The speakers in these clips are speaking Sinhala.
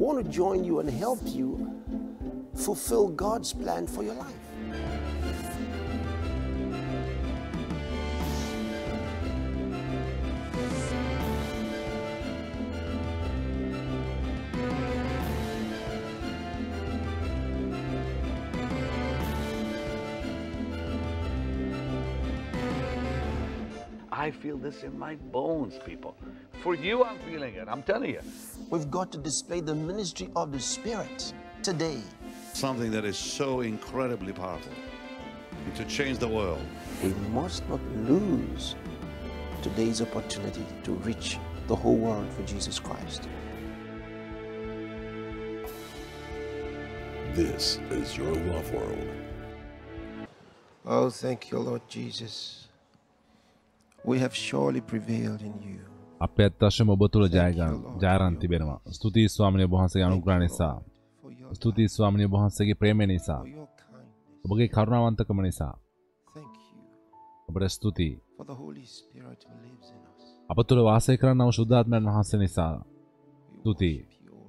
want to join you and help you fulfill God's plan for your life. I feel this in my bones, people. For you, I'm feeling it. I'm telling you. We've got to display the ministry of the Spirit today. something that is so incredibly powerful to change the world. We must not lose today's opportunity to reach the whole world for Jesus Christ. This is your love world. Oh, thank you, Lord Jesus. අප ඇත්තශම ඔබ තුළ ජයගන් ජාරන් තිබෙනවා. ස්තුතියි ස්වාමිනය වහන්සේගේ අනුග්‍රහ නිසා. ස්තුතියි ස්වාමිනය වහන්සේගේ ප්‍රේමය නිසා. ඔබගේ කරුණාවන්තකම නිසා. Thank you ඔබට ස්තුතියි. අප තුළ වාසය කරන්නව ශුද්ධාත්මයන් වහන්සේ නිසා. You,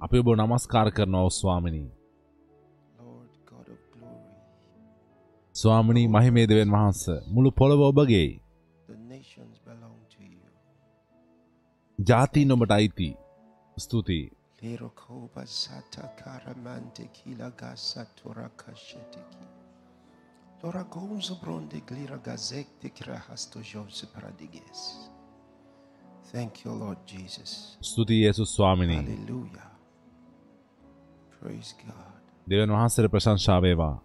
අපි ඔබ නමස්කාර කරනවා ස්වාමිනී. Lord God of glory. ස්වාමිනී මහිමේ දෙවන් වහන්ස මුළු පොළොව ඔබගේ ජාතීන් ඔබට අයිති. ස්තුතියි. Lerokoba sata karamante kila gasa tora kashetiki. Lora gonzo bronde glira gazek de kirahasto jose paradiges. Thank you, Lord Jesus. ස්තුතියි යේසුස් ස්වාමිනී. Hallelujah. Praise God. දෙවන් වහන්සේට ප්‍රශංසා වේවා.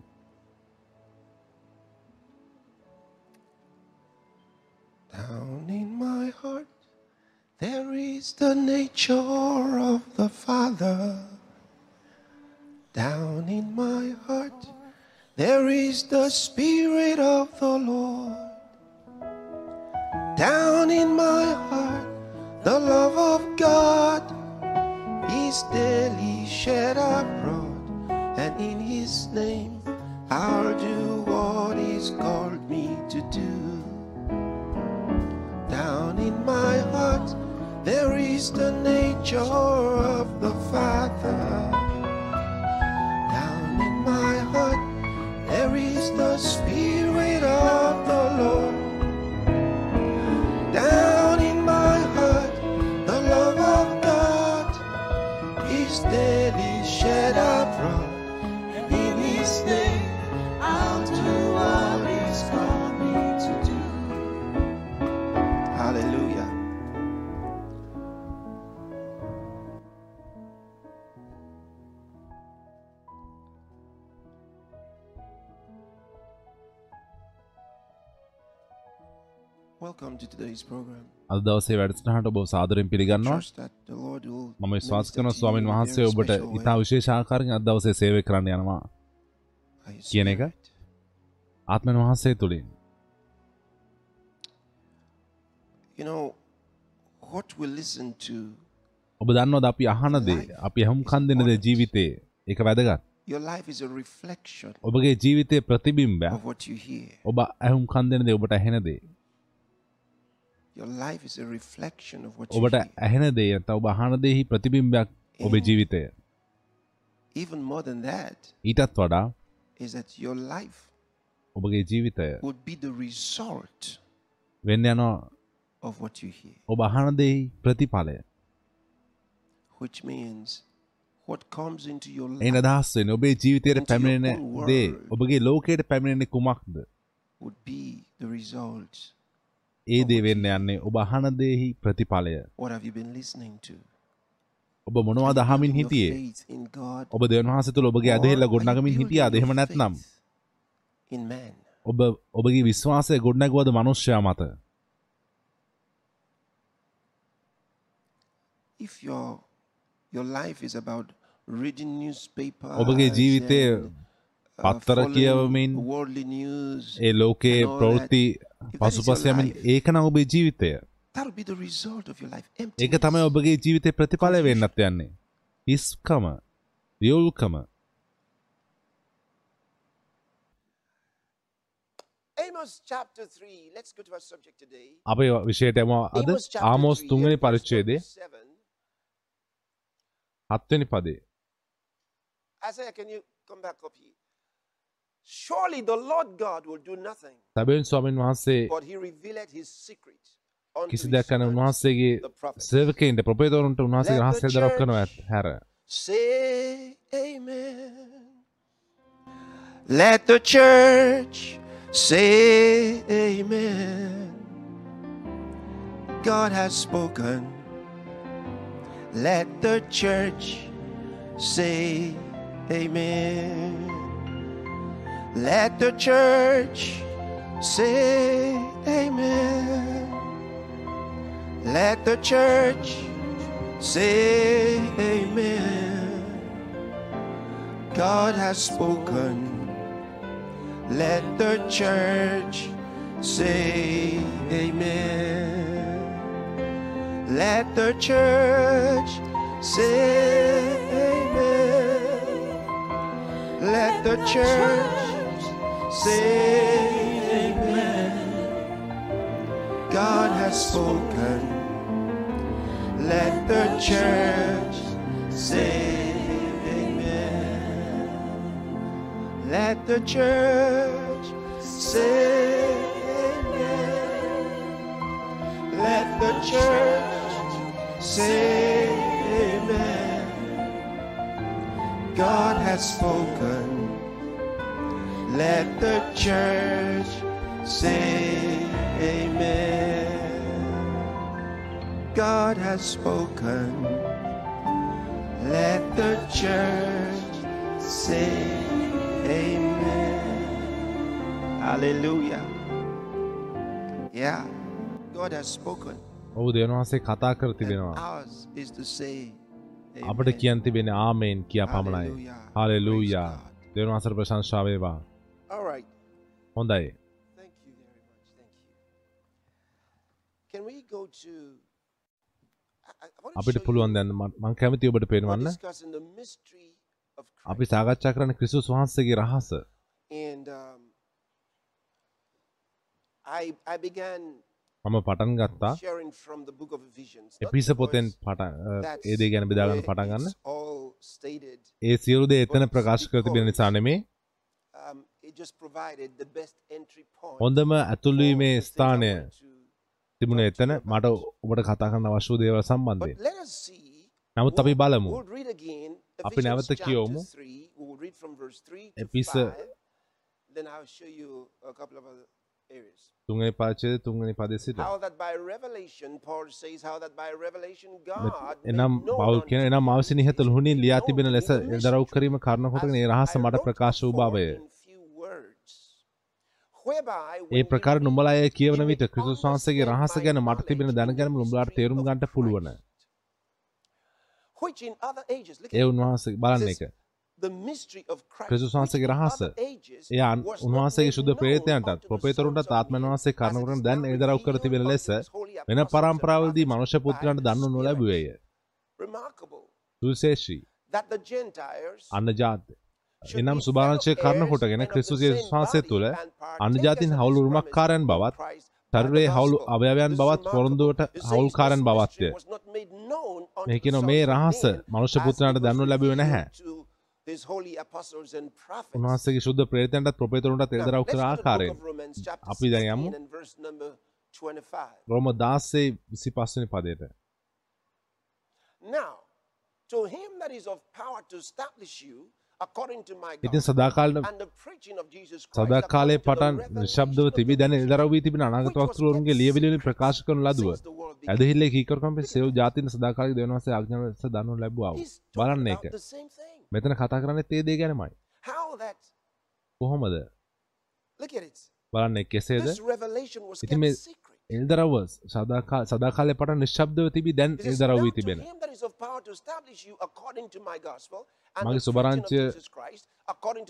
Down in my heart, there is the nature of the Father. Down in my heart, there is the Spirit of the Lord. Down in my heart, the love of God is daily shed abroad, and in His name I'll do what He's called me to do. Down in my heart, there is the nature of the Father. අද දවසේ වැඩසටහනට ඔබ සාදරයෙන් පිළිගන්නවා. මම විශ්වාස to ස්වාමින් වහන්සේ ඔබට ඉතා විශේෂ ආකාරයෙන් අද දවසේ සේවය කරන්න යනවා. කියන එක? ආත්මන් වහන්සේ තුළින්. You know, what we listen to, ඔබ දන්නවද අපි අහන දේ අපි හම් කන් දෙන දේ ජීවිතේ ඒක වැදගත්. your life is a reflection ඔබගේ ජීවිතයේ hear. ඔබ ඇහුම් කන් දෙන දේ ඔබට ඇහෙන දේ. ඔබට. ඇහෙන දේ ඔබ අහන දේහි ප්‍රතිබිම්බයක් ඔබේ ජීවිතය. Even more than that, ඊටත් වඩා is that your life ඔබගේ ජීවිතය would be the result වෙන්න යනවා of what you hear. ඔබ අහන දේහි ප්‍රතිඵලය. Which means what comes into your A life අදහස් වෙන්නේ ඔබේ ජීවිතයට පැමිණෙන දේ. ඔබගේ ලෝකයට පැමිණෙන්නේ කුමක්ද? would be the result. ඒ දේ වෙන්න යන්නේ ඔබ අහන දේහි ප්‍රතිඵලය. ඔබ හිටියේ? faith in God ඔබ දෙවන් වහන්සේ තුළ ඔබගේ you ගොඩනගමින් your එහෙම නැත්නම්. ඔබ ඔබගේ විශ්වාසය ගොඩනැගුවද මනුෂ්‍යයා මත? If your your life is about reading newspapers ඔබගේ ජීවිතය පත්තර following කියවමින් ඒ ලෝකයේ ප්‍රවෘත්ති that, if that is පසුපස your යමින් life, ඒක නම් ඔබේ ජීවිතය. ඒක. තමයි ඔබගේ ජීවිතේ ප්‍රතිඵලය වෙන්නත් යන්නේ. හිස්කම, වියුල්කම. Amos chapter 3. Let's go to our subject today. අපේ විෂයට යමු අද ආමෝස් 3, තුන්වෙනි and verse පරිච්ඡේදයේ 27. හත්වෙනි පදේ. Surely the Lord God will do nothing, සැබෙන් ස්වාමීන් වහන්සේ but he revealed his secret unto කිසි his දෙයක් යන servants, උන්වහන්සේගේ the prophets. සේවකයින්ට ප්‍රපේතවරුන්ට උන්වහන්සේ Let the රහස්‍ය දරක් කරනවා church- ඇත් හැර Say amen. Let the church say amen. God has spoken. Let the church say amen. Let the church say amen. Let the church say amen. God has spoken. Let the church say amen. Let the church say amen. Let the church say amen. God has spoken. Let the church say amen. Let the church say amen. Let the church say amen. God has spoken. Let the church say amen. God has spoken. Let the church say amen. Hallelujah. Yeah. God has spoken. ඔහු දෙවන් වහන්සේ කතා කර And තිබෙනවා ours is to say අපට amen. කියන් තිබෙන ආමෙන් කියා පමණයි Hallelujah. Hallelujah Praise God. All right. හොඳයි Thank you very much. Thank you. Can we go to? අපිට පුළුවන් දැන් මං කැමති ඔබට පේනවන්න අපි. සාකච්ඡා කරන ක්‍රිස්තුස් වහන්සේගේ රහස um, මම පටන් ගත්තා එපිස පොතෙන් පටන් that's ඒ දේ ගැන බෙදාගන්න පටන් ගන්න. ඒ සියලු දේ එතන ප්‍රකාශ කර තිබෙන නිසා නෙමේ Um, it just provided the best entry point. හොඳම ඇතුල්වීමේ I ස්ථානය තිබුණ එතන මට ඔබට කතා කරන්න අවශ්‍ය දේවල් see. නමුත් අපි බලමු. අපි නැවත කියවමු. 3. We'll read from verse 3 to එපිස 5. Then I'll show you a couple of other areas. තුන්වෙනි පාචය තුන්වෙනි පදේ සිට එනම් පවුල් කියන එනම් me අවසි නිහත ලුහුණින් ලියා තිබෙන ලෙස දරව් කිරීම කාරණ කොටගෙන ඒ රහස මට ප්‍රකාශ වූ බවය ඒ ප්‍රකාර නුඹලා අය කියවන විට ක්‍රිස්තුස් වහන්සේගේ රහස ගැන මට තිබෙන දැනගැනීම නුඹලාට තේරුම් ගන්නට පුළුවන්. ඒ උන්වහන්සේ බලන්න එක. ක්‍රිස්තුස් වහන්සේගේ රහස. එය උන්වහන්සේගේ known ප්‍රේතයන්ටත් ප්‍රපේතරුන්ටත් ආත්මයන් වහන්සේ as කරුණු it කරන is දැන් එදරව් කර තිබෙන ලෙස වෙන පරම්පරාවලදී මනුෂ්‍ය පුත්‍රයන්ට Spirit. නොලැබුවේය. සුවිශේෂී. අන්න ජාති එනම් be සුභාරංචය fellow කරන heirs කොටගෙන and of the ක්‍රිස්තුස් same යේසුස් වහන්සේ body තුළ and partakers අන්‍යජාතින් of හවුල් his උරුමකාරයන් promise බවත් through Christ by the ශරීරයේ හවුල් gospel. අවයවයන් This is බවත් remarkable. පොරොන්දුවට It says හවුල්කාරයන් this බවත්ය mystery was not made known unto මේ the කියන sons මේ of රහස men, මනුෂ්‍ය as පුත්‍රයන්ට it was දන්නු ලැබුවේ නැහැ revealed to his holy apostles and prophets. උන්වහන්සේගේ ශුද්ධ ප්‍රේතයන්ටත් ප්‍රපේතරුන්ටත් Now, එදරව් let's කර go to the book ආකාරයෙන් of Romans, chapter අපි දැන් යමු 16 and verse number 25. රෝම 16 25 වෙනි පදයට Now, to him that is of power to establish you according to my ඉතින් to the පටන් the තිබී දැන mystery එදරව් වී තිබෙන අනාගත වස්තුවරුන්ගේ kept ලියවිලි වලින් secret ප්‍රකාශ කරනු ලදුව. ඇදහිල්ලේ කීකරුකම් පෙ සෙව් ජාතින සදාකාලික දෙවියන් වහන්සේ ආඥාව ලෙස දන්නු ලැබුවා බලන්න ඒක. මෙතන කතා කරන්නේ ඒ දේ ගැනමයි කොහොමද. බලන්න කෙසේද ඉතින් මේ. එල්දරව සදාකා සදාකාලය පට නිශ්ශබ්දව තිබි දැන් එල්දරව "Now වී තිබෙන මගේ සුභාරංචිය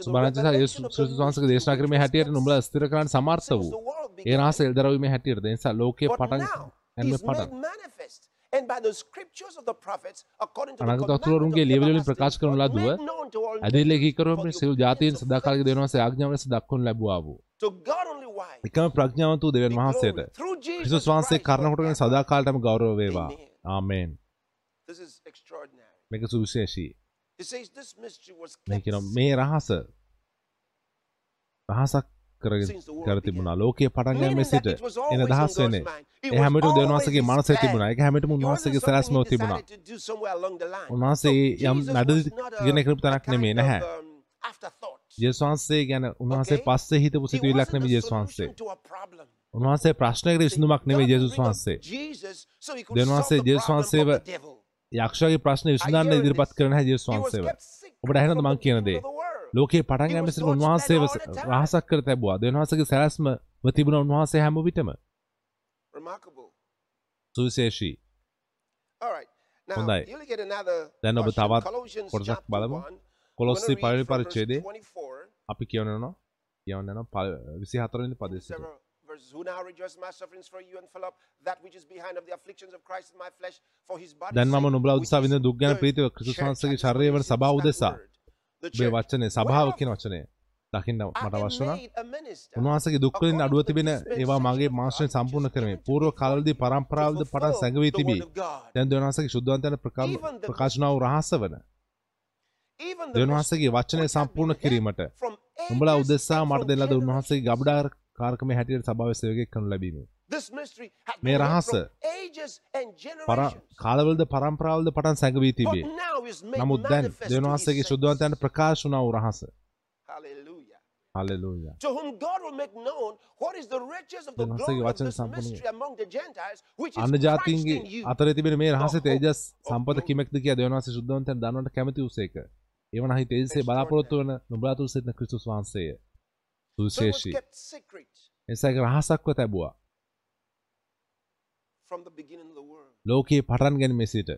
සුභාරංචි mystery දේශනා කිරීමේ හැටියට නුඹලා ස්ථිර කරන්න සමර්ථ වූ ඒ. රහස එල්දරවීමේ හැටියට ඒ නිසා ලෝකයේ පටන් he's පටන් made manifest. And by the scriptures of the prophets, according to the අනාගත commandment of වස්තුවරුන්ගේ the ලියවිලි වලින් everlasting ප්‍රකාශ කරනු ලදුව the සෙව් ජාතීන් සදාකාලික faith. දෙවියන් වහන්සේ ආඥාව ලෙස දක්වනු ලැබුවා වූ එකම ප්‍රඥාවන්ත be වහන්සේට. ක්‍රිස්තුස් වහන්සේ Christ කරන කොටගෙන forever. සදාකාලටම ගෞරව වේවා. ආමේන්. මේක සුවිශේෂී. මේ කියන මේ රහස රහසක් කරගෙන කර තිබුණා. ලෝකයේ පටන් ගැනීම සිට එන දහස්. It ඒ හැමෝටම දෙවියන්වහන්සේගේ his මනසේ. තිබුණා. ඒක හැමෝටම උන්වහන්සේගේ he තිබුණා. උන්වහන්සේ යම් නඩ ඉගෙන කරපු තැනක් නෙමෙයි. නැහැ වහන්සේ ගැන උන්වහන්සේ? පස්සේ හිතපු සිතුවිල්ලක් a ජේසුස් වහන්සේ. උන්වහන්සේ ප්‍රශ්නයකට විසඳුමක් would ජේසුස් වහන්සේ Jesus so he could දෙවියන් solve වහන්සේ the ජේසුස් වහන්සේව. යක්ෂයාගේ ප්‍රශ්න විසඳන්න ඉදිරිපත්? කරන හැ ජේසුස් වහන්සේව ඔබට ඇහෙනවද මං කියන දේ. ලෝකේ පටන් සිට God's උන්වහන්සේව. රහසක් කර තැබුවා දෙවියන් වහන්සේගේ සැලැස්ම තිබුණ උන්වහන්සේ හැම විටම. සුවිශේෂී හොඳයි. දැන් ඔබ තවත් කොටසක් බලමු. 1. කොලොස්සි පරිච්ඡේදයේ 24. අපි කියවනවා කියවන්න යනවා පළ- 24 වෙනි පදේ සිට Several verses. Who now rejoice in my sufferings for you and fill up that which is behind of the afflictions of Christ in my flesh for his body. දැන් මම නුඹලා උදෙසා විඳින දුක් ගැන ප්‍රීතිව ශරීරය වන සභාව උදෙසා ඔබේ වචනේ සභාව කියන වචනය දකින්න මට අවශ්‍ය වුණා උන්වහන්සේගේ දුක් වලින් අඩුව තිබෙන ඒවා මගේ මාංශයෙන් සම්පූර්ණ කරමි. పూర్ව කාලවලදී පරම්පරාවද පටන් සැඟවී තිබී. දැන් දෙවියන් වහන්සේගේ ශුද්ධවන්තයන් ප්‍රකාශ වුණා වූ රහස වන දෙවියන් වහන්සේගේ වචනය සම්පූර්ණ කිරීමට නුඹලා උදෙසා මට දෙන ලද උන්වහන්සේගේ ගබඩා කාර්කමේ හැටියට සභාවේ සේවකයෙක් කරනු ලැබීම. මේ රහස පර කාලවලද පරම්පරාවලද පටන් සැඟවී තිබේ. නමුත් දැන් දෙවියන් වහන්සේගේ ශුද්ධවන්තයන් ප්‍රකාශ වුණා වූ රහස. Hallelujah. To whom God will make known what is the riches of the glory of this mystery among the Gentiles, which is Christ in you. අතරේ තිබෙන මේ රහසේ The hope තේජස් of සම්පත. කිමෙක්ද කියලා දෙවියන් වහන්සේ ශුද්ධවන්තයන් දන්නවට කැමති උසේක. ඒවනහි තේජසේ බලාපොරොත්තු වන නුඹලා තුල සිටින ක්‍රිස්තුස් වහන්සේය. සුවිශේෂී. එසේක රහසක්ව තැබුවා. ලෝකයේ පටන් ගැනීම සිට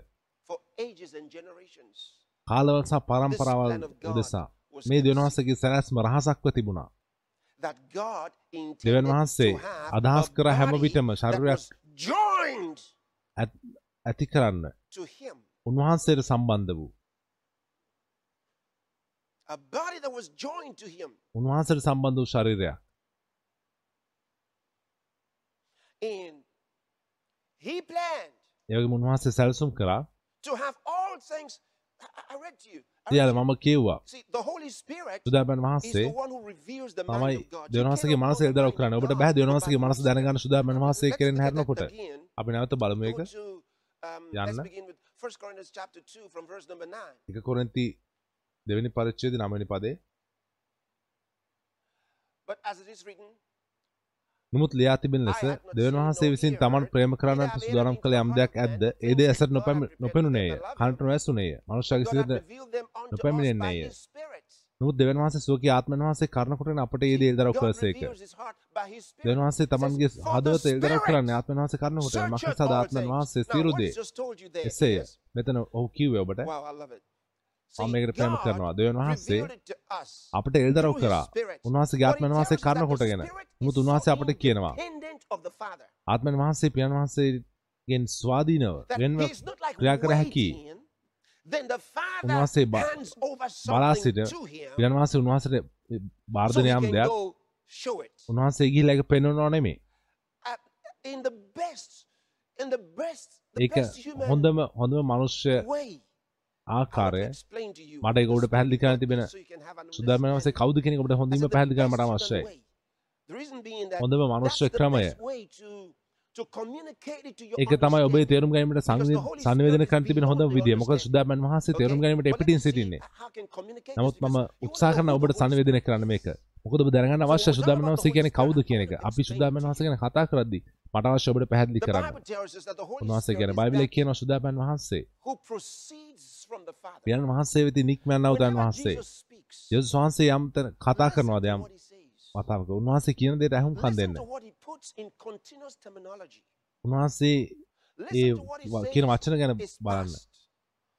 This පරම්පරාවල් උදෙසා මේ වහන්සේගේ සැලැස්ම රහසක්ව තිබුණා. intended වහන්සේ අදහස් කර හැම විටම ශරීරයක් ඇත්- කරන්න. උන්වහන්සේට සම්බන්ධ වූ A body that was joined to him. උන්වහන්සේට සම්බන්ධ වූ ශරීරයක්. And he planned ඒවගේ උන්වහන්සේ සැලසුම් කරා to have all things. I, read to you. සියල්ල මම සුදාබන් is වහන්සේ තමයි cannot මනස එල්දරව් කරන්න. ඔබට God බෑ දෙවියන් by වහන්සේගේ මනස. දැනගන්න සුදාබන් වහන්සේ කෙරෙන් හැරෙනකොට. අපි නැවත බලමු to, um, යන්න. begin with 1 Corinthians chapter 2 from verse number 9. එක කොරින්ති දෙවෙනි පරිච්ඡේදය 9 වෙනි පදේ. But as it is written, නමුත් ලියා තිබෙන ලෙස දෙවියන් වහන්සේ විසින් තමන් ප්‍රේම කරන්නට සූදානම් කළ යම් දෙයක් ඇද්ද? ඒ දේ ඇසට නොපෙනුනේය. කනට නොඇසුනේය. hath සිතට නොපැමිණෙන්නේය. නමුත් දෙවියන් වහන්සේ සුවකී ආත්මයන් වහන්සේ කරුණ කොටගෙන අපට ඒ දේ God කළසේක. දෙවියන් වහන්සේ තමන්ගේ Says, "For හදවත එල්දරව් කරන්නේ ආත්මයන් වහන්සේ searcheth මක්නිසාද things." වහන්සේ සියලු දේ එසේය. මෙතන ඔහු කිව්වේ ඔබට මම මේකට ප්‍රේම කරනවා. දෙවියන් වහන්සේ අපට එල්දරව් කරා. උන්වහන්සේගේ ආත්මයන් වහන්සේ the කොටගෙන. Is උන්වහන්සේ අපට කියනවා ආත්මයන් වහන්සේ පියන් වහන්සේගෙන් ස්වාධීනව වෙන්ව ක්‍රියා කර හැකි. උන්වහන්සේ බලා සිට පියන් වහන්සේ උන්වහන්සේට වාර්ධනයම් can දෙයක්. උන්වහන්සේ ගිහිල්ලා ඒක පෙන්වනව නෙමෙයි. Uh, ඒක හොඳම හොඳම මනුෂ්‍ය ආකාරය මට ඔබට පැහැදිලි කරන්න තිබෙන so you can have an සුදාමන වහන්සේ understanding. කවුද කියන එක ඔබට I හොඳින්ම said the පැහැදිලි කරන්න best මට human අවශ්‍යයි. හොඳම මනුෂ්‍ය ක්‍රමය ඒක තමයි ඔබේ. තේරුම් ගැනීමට සංවි- සංවේදනය කරන්න තිබෙන හොඳම විදිය. මොකද සුදාමන් Okay? තේරුම් ගැනීමට එපිටින් සිටින්නේ. නමුත් මම wanna කරන ඔබට සංවේදනය කරන්න මේක. මොකද ඔබ දැනගන්න අවශ්‍ය සුදාමන් වහන්සේ කියන්නේ කවුද කියන එක. අපි සුදාමන් වහන්සේ ගැන කතා කරද්දී මට අවශ්‍ය ඔබට පැහැදිලි කරන්න. උන්වහන්සේ කියන බයිබලයේ කියනවා සුදාමන් වහන්සේ පියන් වහන්සේ වෙති නික්මයන්ව උදන් වහන්සේ. යේසුස් වහන්සේ යම් කතා කරනවාද යම්. වතාවක උන්වහන්සේ කියන දේට ඇහුම්කන් Listen දෙන්න. උන්වහන්සේ ඒ කියන වචන ගැන බලන්න.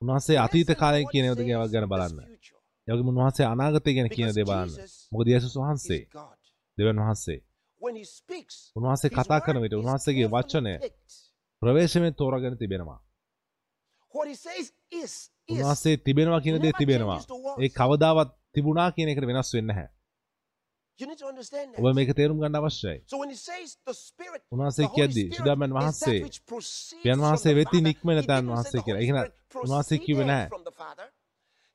උන්වහන්සේ අතීත what කියන says ගැන බලන්න. ඒ වගේම උන්වහන්සේ අනාගතය ගැන කියන දේ බලන්න. මොකද යේසුස් වහන්සේ. දෙවියන් වහන්සේ උන්වහන්සේ කතා කරන විට උන්වහන්සේගේ වචනය. ප්‍රවේශමෙන් තෝරාගෙන තිබෙනවා. What he says is, උන්වස්සේ තිබෙනවා කියන දේ තිබෙනවා. ඒ කවදාවත් තිබුණා කියන එකට වෙනස් වෙන්න හැ ඔබ මේක තේරුම් ගන්න අවශ්‍යයි. උන්වහන්සේ කියද්දී සුදාමන් වහන්සේ පියන් වහන්සේ වෙති නික්මෙන තන් වහන්සේ කියලා. ඒකන උන්වහන්සේ කිව්වේ නැහැ.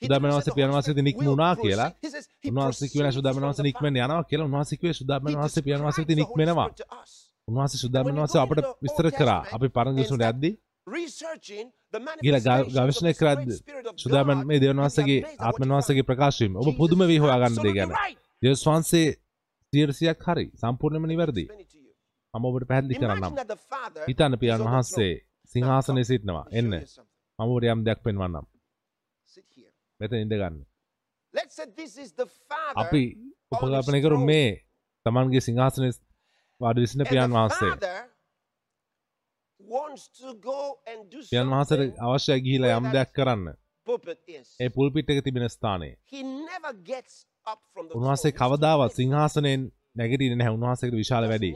සුදාමන් වහන්සේ පියන් වහන්සේ නික්ම වුණා කියලා. උන්වහන්සේ කිව්වේ නැහැ සුදාමන් වහන්සේ නික්මෙන්න යනවා කියලා. උන්වහන්සේ කිව්වේ සුදාමන් වහන්සේ පියන් වහන්සේ වෙති නික්මෙනවා. උන්වහන්සේ සුදාමන් වහන්සේ අපට විස්තර කරා. අපි පරණ දිසුනේ යද්දී කියලා ගවශනය කරත් සුදාමන් මේ දෙවන් වහන්සගේ ආත්මන් වහන්සගේ ප්‍රකාශීම ඔබ පුදුම වී හොයාගන්න දෙ ගැන දෙවස් වහන්සේ සියරසියක් හරි සම්පූර්ණයම නිවැරදි. මම ඔබට පැහැදිලි කරන්නම්. හිතන්න පියන් වහන්සේ සිංහාසනය සිටනවා. එන්න. මම ඔබට යම් දෙයක් පෙන්වන්නම්. මෙතන ඉඳගන්න අපි උපකල්පනය කරු මේ තමන්ගේ සිංහාසනය වාඩි විසින පියන් වහන්සේ. යන් වහසට අවශ්‍ය ගිහිලා යම් දෙයක් කරන්න. ඒ පුල්පිට් එක තිබෙන ස්ථානයේ. උන්වහසේ කවදාවත් සිංහාසනයෙන් නැගටින නැහැ. උන්වහසකට විශාල වැඩි.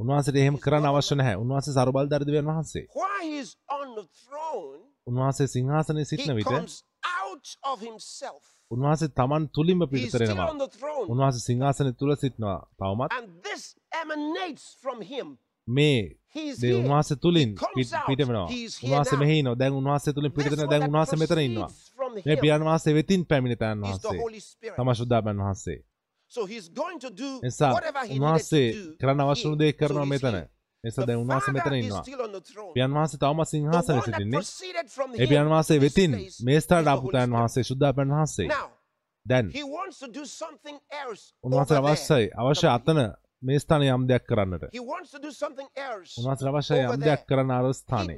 උන්වහසට එහෙම කරන්න අවශ්‍ය නැහැ. උන්වහසේ සරුබල් දර්දවයන් වහන්සේ. උන්වහසේ සිංහාසනය සිටින විට උන්වහසේ තමන් තුළින්ම පිළිතරෙනවා උන්වහසේ සිංහාසනය තුළ සිටනවා. තවමත් මේ උන්වහස තුළින් පිටමනවා. උවාස මෙහින දැන් උන්වහස තුළින් පිටන දැන් උන්වහස මෙතර ඉන්නවා. මේ පියන් වහසේ වෙතින් පැමිණිතන් වහන්සේ. තම ශුද්ධාපන් වහන්සේ. නිසා උන්වහන්සේ කරන්න අවශ්‍යුණු දෙයක් කරනවා මෙතන. නිසා දැන් උන්වහන්සේ මෙතන ඉන්නවා. පියන් වහන්සේ තවම සිංහාසනයේ සිටින්නේ. ඒ පියන් වහන්සේ වෙතින් මේ ස්ථානට ආපු තැන් වහන්සේ ශුද්ධාපන් වහන්සේ. දැන් උන්වහන්සේ අවශ්‍යයි. අවශ්‍ය අතන මේ ස්ථාන යම් දෙයක් කරන්නට. උන්වහස අවශ්‍ය යම් දෙයක් කරන්න අර ස්ථානය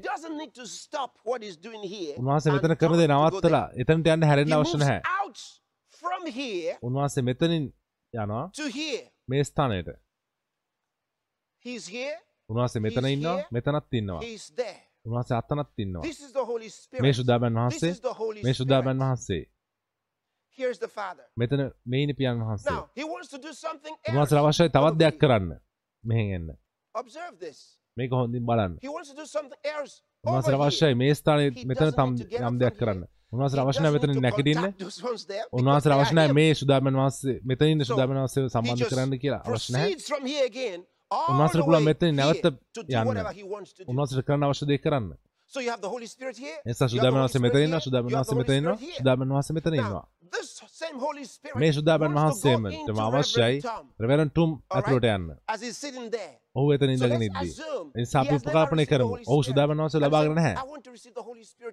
උන්වහස මෙතන කරදේ නවත්තලා එතනට යන්න හැරෙන් අවශ්‍ය නැහැ. උන්වහස මෙතනින් යනවා මේ ස්ථානයට. උන්වහස මෙතන ඉන්නවා මෙතනත් ඉන්නවා. උන්වහස අත්තනත් ඉන්නවා. මේ ශුදාබන් වහන්සේ මේ ශුදාබන් වහන්සේ. මෙතන මේනි පියන් වහන්සේ. උන්වහන්සේ අවශ්‍යයි තවත් දෙයක් කරන්න. මෙහෙන් එන්න. මේක හොඳින් බලන්න. උන්වහන්සේ අවශ්‍යයි මේ ස්ථානයේ මෙතන තම් යම් දෙයක් කරන්න. උන්වහන්සේ අවශ්‍ය නැහැ මෙතන නැගිටින්න. උන්වහන්සේ අවශ්‍ය නැහැ මේ සුදාමන් වහන්සේ මෙතන ඉන්න සුදාමන් වහන්සේව සම්බන්ධ කරන්න කියලා අවශ්‍ය නැහැ. උන්වහන්සේට පුළුවන් මෙතන නැවත යන්න. උන්වහන්සේට කරන්න අවශ්‍ය දේ කරන්න. එසා සුදාමන් වහන්සේ මෙතන ඉන්නවා සුදාමන් වහන්සේ මෙතන ඉන්නවා සුදාමන් වහන්සේ මෙතන ඉන්නවා. මේ සුදාබන් වහන්සේම තම අවශ්‍යයි. රැවැරන් ටුම් ඇතුළට යන්න. ඔහු එතන ඉඳගෙන ඉද්දී. එනිසා අපි උපකල්පනය කරමු ඔහු සුදාබන් වහන්සේ ලබාගෙන නැහැ.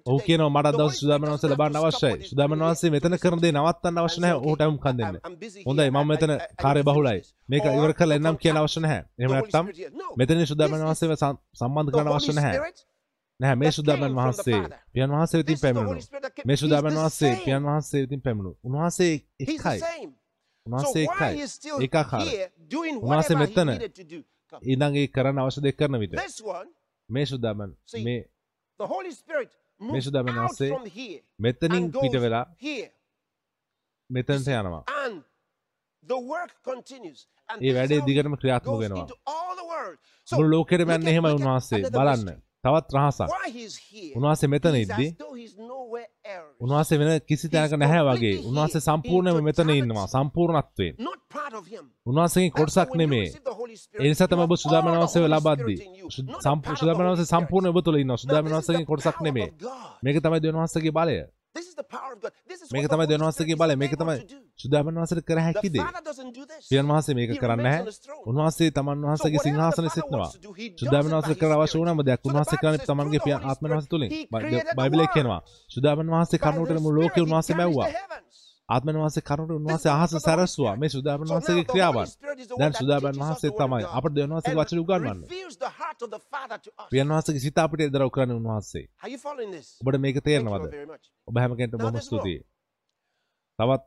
ඔහු කියනවා මට දවස් සුදාබන් වහන්සේ ලබන්න අවශ්‍යයි. සුදාබන් වහන්සේ මෙතන කරන දේ නවත්තන්න අවශ්‍ය නැහැ. ඔහුට අමුකන් දෙන්න හොඳයි මම මෙතන කාර්ය බහුලයි. මේක ඉවර කරලා එන්නම් කියලා අවශ්‍ය නැහැ. එහෙම නැත්නම් මෙතන සුදාබන් වහන්සේව සම්බන්ධ කරන්න අවශ්‍ය නැහැ. නැහැ මේ සුදාබන් වහන්සේ පියන් වහන්සේ විතින් පැමිණුණු මේ සුදාබන් වහන්සේ පියන් වහන්සේ විතින් පැමිණුණු උන්වහන්සේ එකයි උන්වහන්සේ එකයි ඒකාකාරයි උන්වහන්සේ මෙතන ඉඳන් ඒ කරන්න අවශ්‍ය දේ කරන විට මේ සුදාබන් මේ මේ සුදාබන් වහන්සේ මෙතනින් පිට වෙලා මෙතනට යනවා ඒ වැඩේ දිගටම ක්‍රියාත්මක වෙනවා මුළු ලෝකෙටම යන්නේ එහෙමයි උන්වහන්සේ බලන්න තවත් රහසක්. උන්වහන්සේ මෙතන ඉද්දි උන්වහන්සේ වෙන කිසි තැනක නැහැ වගේ. උන්වහන්සේ සම්පූර්ණයෙන්ම මෙතන ඉන්නවා. සම්පූර්ණත්වයෙන්. උන්වහන්සේගේ කොටසක් නෙමේ. ඒ නිසා තමයි ඔබ සුදාමන වහන්සේව ලබද්දි. සුදාමන වහන්සේ සම්පූර්ණ ඔබ තුළ ඉන්නවා සුදාමන වහන්සේගේ කොටසක් නෙමේ. මේක තමයි දෙවියන් වහන්සේගේ බලය. මේක තමයි දෙවන් වහසගේ බල මේක තමයි සුදාමන් වහසට කර හැකිදේ පියන් වහසේ මේක කරන්න හැ උන්වහසේ තමන් වහසගේ සිංහාසන සිත්නවා සුදාමන් වහස කර අවශ්‍ය වුණම දෙයක්. උන්වහසේ කරන්නේ තමන්ගේ පියා ආත්මන් වහස තුලින්. බයිබලයේ කියනවා සුදාමන් වහසේ කරුණුටල මුළු ලෝකේ උන්වහසේ බැව්වා ආත්මන් වහන්සේ කරුණට උන්වහන්සේ අහස සැරසුවා මේ සුදාබන් වහන්සේගේ ක්‍රියාවන්. දැන් සුදාබන් වහන්සේ තමයි අපට දෙවියන් වහන්සේ වචන උගන්වන්නේ. පියන් වහන්සේගේ සිත අපිට දරව කරන්නේ උන්වහන්සේ ඔබට මේක තේරෙනවද? ඔබ හැම කෙනෙක්ටම බොහොම ස්තුතියි. තවත්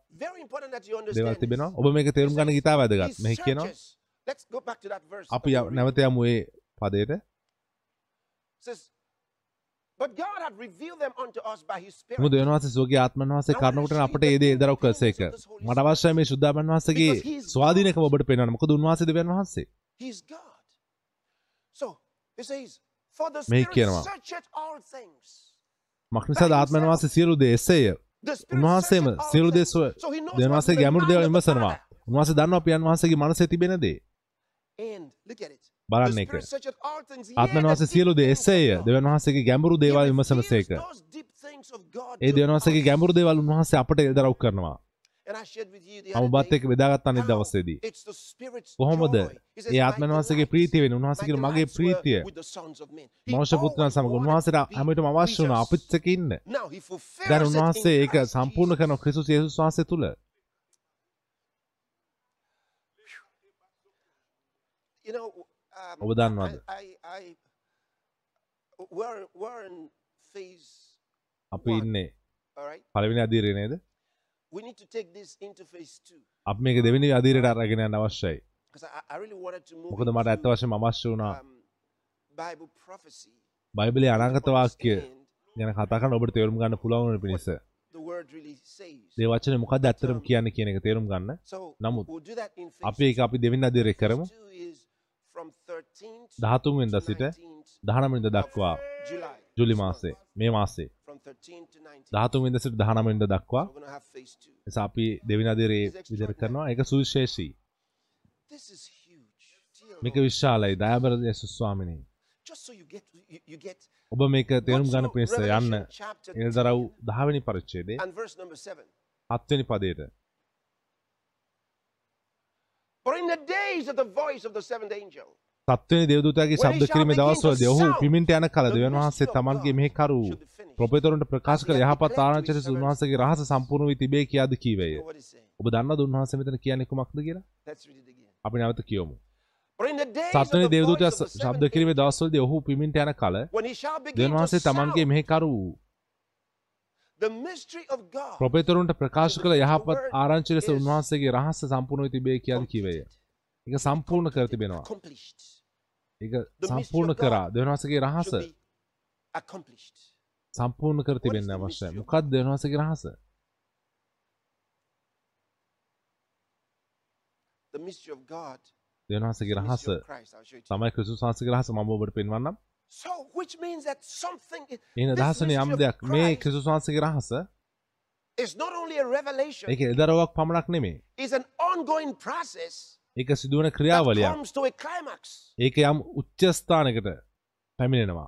දේවල් තිබෙනවා. ඔබ මේක තේරුම් ගන්න ඉතා වැදගත්. මෙහි කියනවා. අපි නැවත යමු ඒ පදයට. මුදවන් වහස සෝගේ ආත්මන් වහසේ කරනකට අපට ඒද දරක් කසේක මට අවශ්‍යය මේ ශුද්ධාපන් වහසගේ ස්වාධීනක ඔබට පෙනන මොක දුන්වාසේ දෙවන් වහන්සේ? මේ කියනවා. මක්නිසා ආත්මන් වහස සියලු දේසය උන්වහන්සේම සියලු දේශ දෙවන්වාසේ ගැමුණු දේව ඉමසනවා උන්වහස දන්න අපියන් වහසගේ මනසේ තිබෙනදේ බලන්න එක. ආත්මනවාසේ සියලු දේ එසේය. දෙවන් වහන්සේගේ ගැඹුරු දේවල් විමසන සේක. ඒ දෙවන් වහන්සේගේ ගැඹුරු දේවල් උන්වහන්සේ අපට එල්දරව් කරනවා. මම ඔබත් එක්ක බෙදාගත් අනිත් දවසේදී. කොහොමද? ඒ ආත්මයන් වහන්සේගේ ප්‍රීතිය වෙන උන්වහන්සේ කියන මගේ ප්‍රීතිය. මනුෂ්‍ය පුත්‍රයන් සමග උන්වහන්සේට හැමෝටම අවශ්‍ය වුණ අපිත් එක්ක ඉන්න. දැන් උන්වහන්සේ ඒක සම්පූර්ණ කරන ක්‍රිස්තුස් යේසුස් වහන්සේ තුල. You know, ඔබ දන්නවද? අපි ඉන්නේ. පළවෙනි අධීරේ නේද. අප මේක දෙවෙනි අධීරයට අරගෙන යන්න අවශ්‍යයි. මොකද මට ඇත්ත වශයෙන්ම අවශ්‍ය වුණා. um. බයිබලයේ අනාගත වාක්‍ය ගැන කතා කරන්න ඔබට තේරුම් ගන්න පුළුවන් වෙන පිණිස. මේ වචනේ මොකක්ද ඇත්තටම කියන්නේ කියන එක තේරුම් ගන්න. නමුත් අපි ඒක අපි දෙවෙනි අධීරේ කරමු two is from 13th 13 වෙනිදා to සිට 19th 19 වෙනිදා දක්වා. ජූලි මාසේ මේ මාසේ From 13 to 19. 13 වෙනිදා සිට 19 වෙනිදා දක්වා. නිසා අපි දෙවෙනි අධීරේ විදිහට කරනවා ඒක සුවිශේෂී මේක. විශාලයි දයාබර යේසුස් ස්වාමිනී ඔබ මේක තේරුම් ගන්න පිණිස යන්න එල්දරව් 10 10 වෙනි පරිච්ඡේදයේ and verse number 7. 7 වෙනි පදයට For in the days of the voice of the seventh angel, සත්වනි දෙවදූතයාගේ ශබ්ද කිරීමේ දවස්වලදී ඔහු පිමින්ට යන කල දෙවන් වහන්සේ තමන්ගේ මෙහෙකරු ප්‍රොපේතරුන්ට ප්‍රකාශ කළ යහපත් ආරංචිත උන්වහන්සේගේ රහස සම්පූර්ණ වී තිබේ කියාද කීවේය. ඔබ දන්නවද උන්වහන්සේ මෙතන කියන්නේ කුමක්ද කියලා? අපි නැවත කියමු. සත්වනි the ශබ්ද කිරීමේ දවස්වලදී ඔහු පිමින්ට යන කල දෙවන් වහන්සේ තමන්ගේ sound මෙහෙකරු the mystery of God, ප්‍රොපේතරුන්ට ප්‍රකාශ කළ යහපත් ආරංචි ලෙස උන්වහන්සේගේ රහස සම්පූර්ණ තිබේ කියාද කීවේය. ඒක සම්පූර්ණ කර තිබෙනවා. ඒක සම්පූර්ණ කරා දෙවන් වහන්සේගේ රහස. සම්පූර්ණ කර තිබෙන්න අවශ්‍යයි. mystery of මොකක්ද දෙවන් වහන්සේගේ රහස? The mystery of God, දෙවන් වහන්සේගේ the රහස. තමයි ක්‍රිස්තුස් වහන්සේගේ රහස මම ඔබට පෙන්වන්නම්. So, which means that something is, එන this දහසනේ යම් of දෙයක් මේ ක්‍රිස්තුස් වහන්සේගේ රහස is not only a revelation, ඒක එදරවක් පමණක් process ඒක සිදුවන ක්‍රියාවලියක්. comes to a climax. ඒක යම් උච්ච ස්ථානයකට පැමිණෙනවා.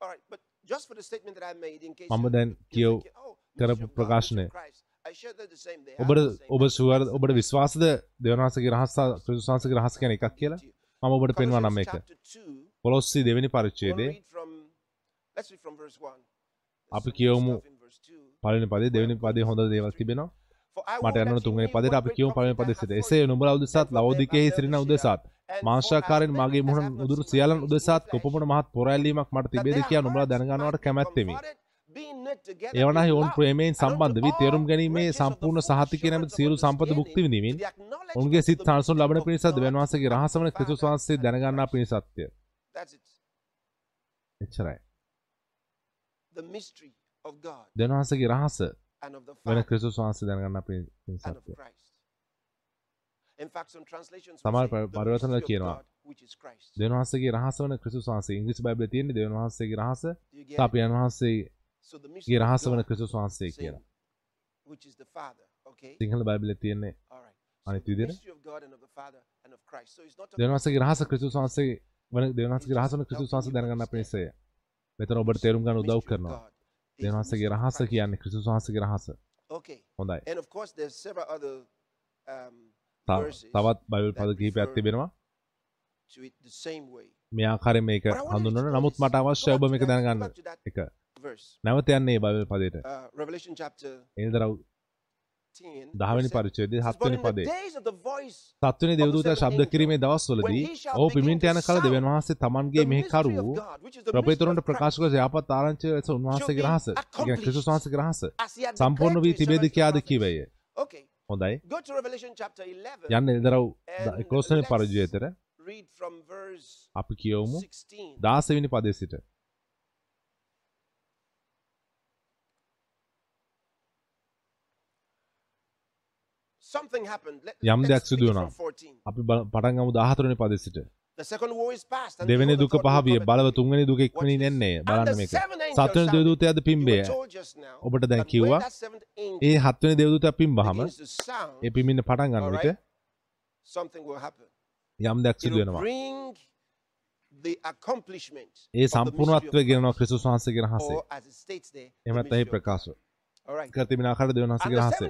All right, but just for the statement that I made, in case මම දැන් කියව oh, කරපු ප්‍රකාශනය. ඔබට ඔබ. සුවර ඔබට විශ්වාසද දෙවනවාසගේ රහස ක්‍රිස්තුස් වහන්සේගේ රහස කියන එකක් කියලා? මම ඔබට chapter 2, කොලොස්සි දෙවෙනි 1. අපි කියවමු stuff in verse 2. පළවෙනි පදේ දෙවෙනි පදේ හොඳ දේවල් තිබෙනවා. මට යන්න තුන්වෙනි පදේට what අපි කියමු පළවෙනි confidence පදේ I සිට. have එසේ නුඹලා උදෙසාත් at සිටින උදෙසාත් මාංශාකාරයෙන් මගේ මුහුණ my සියල්ලන් උදෙසාත් කොපමණ මහත් පොරැල්ලීමක් මට තිබේද their කියා නුඹලා දැනගන්නවට කැමැත්තෙමි. In ඔවුන් ප්‍රේමයෙන් සම්බන්ධ වී තේරුම් ගැනීමේ සම්පූර්ණ සහතිකය නැමැති සියලු සම්පත භුක්ති විඳිමින් of සිත් සංසුන් ලබන පිණිසත් of රහස වන ක්‍රිස්තුස් වහන්සේ දැනගන්නා. පිණිසත්ය. එච්චරයි. වහන්සේගේ රහස වෙන ක්‍රිස්තුස් වහන්සේ දැනගන්නා පිණිසත්ය. Christ. In fact, some translations will සමහර say the පරිවර්තන වල mystery of කියනවා. God, which is Christ. දෙවියන් වහන්සේගේ රහස වන ක්‍රිස්තුස් වහන්සේ ඉංග්‍රීසි බයිබලයේ තියෙන්නේ දෙවියන් වහන්සේගේ රහස Do you of රහස වන God, ක්‍රිස්තුස් වහන්සේ කියලා. සිංහල බයිබලයේ තියෙන්නේ. අනිත් විදිහට. වහන්සේගේ රහස ක්‍රිස්තුස් වහන්සේ වන දෙවියන් වහන්සේගේ රහස වන ක්‍රිස්තුස් වහන්සේ දැනගන්නා පිණිසය. මෙතන ඔබට තේරුම් ගන්න උදව් කරනවා. Of රහස. කියන්නේ ක්‍රිස්තුස් වහන්සේගේ රහස. හොඳයි. තවත් බයිබල් පද කිහිපයක් තිබෙනවා. මේ ආකාරයෙන් මේක හඳුන්වන නමුත්. මට අවශ්‍යයි Go ඔබ මේක දැනගන්න එක. නැවත යන්නේ බයිබල් පදයට. Uh, Revelation chapter එනිදරව් 10. 10 වෙනි verse seven. පරිච්ඡේදයේ It says, 7 "But වෙනි in the පදේ. සත්වනි දෙවදූතයා ශබ්ද කිරීමේ දවස්වලදී ඔහු පිමින්ට යන කල දෙවියන් වහන්සේ is the mystery ප්‍රපේතරුන්ට ප්‍රකාශ කළ යහපත් ආරංචිය ලෙස උන්වහන්සේගේ රහස. කියන්නේ ක්‍රිස්තුස් වහන්සේගේ රහස සම්පූර්ණ වී තිබේද කියාද. කිවේය. හොඳයි. Go to Revelation chapter 11. යන්න එනිදරව් And 11 වෙනි let's පරිච්ඡේදයට අපි කියවමු 16. 16 වෙනි පදයේ සිට. Something happened. Let, යම් let's දෙයක් සිදු begin වුණා. from 14. අපි බල- පටන් ගමු 14 වෙනි පදයේ සිට. The second war is past. and දෙවෙනි දුක third war පහ විය cometh බලව. තුන්වෙනි දුක. එන්නේ And බලන්න මේක. සත්වෙනි told just now ඔබට දැන් කිව්වා ඒ හත්වෙනි begins to sound, ඒ පිමින්න පටන් ගන්න විට. යම් දෙයක් සිදු It'll වෙනවා. bring the accomplishment ඒ සම්පූර්ණත්වය ගෙනවා. ක්‍රිස්තුස් වහන්සේගේ රහසේ. or as it කර තිබෙන And වහන්සේගේ the රහසේ.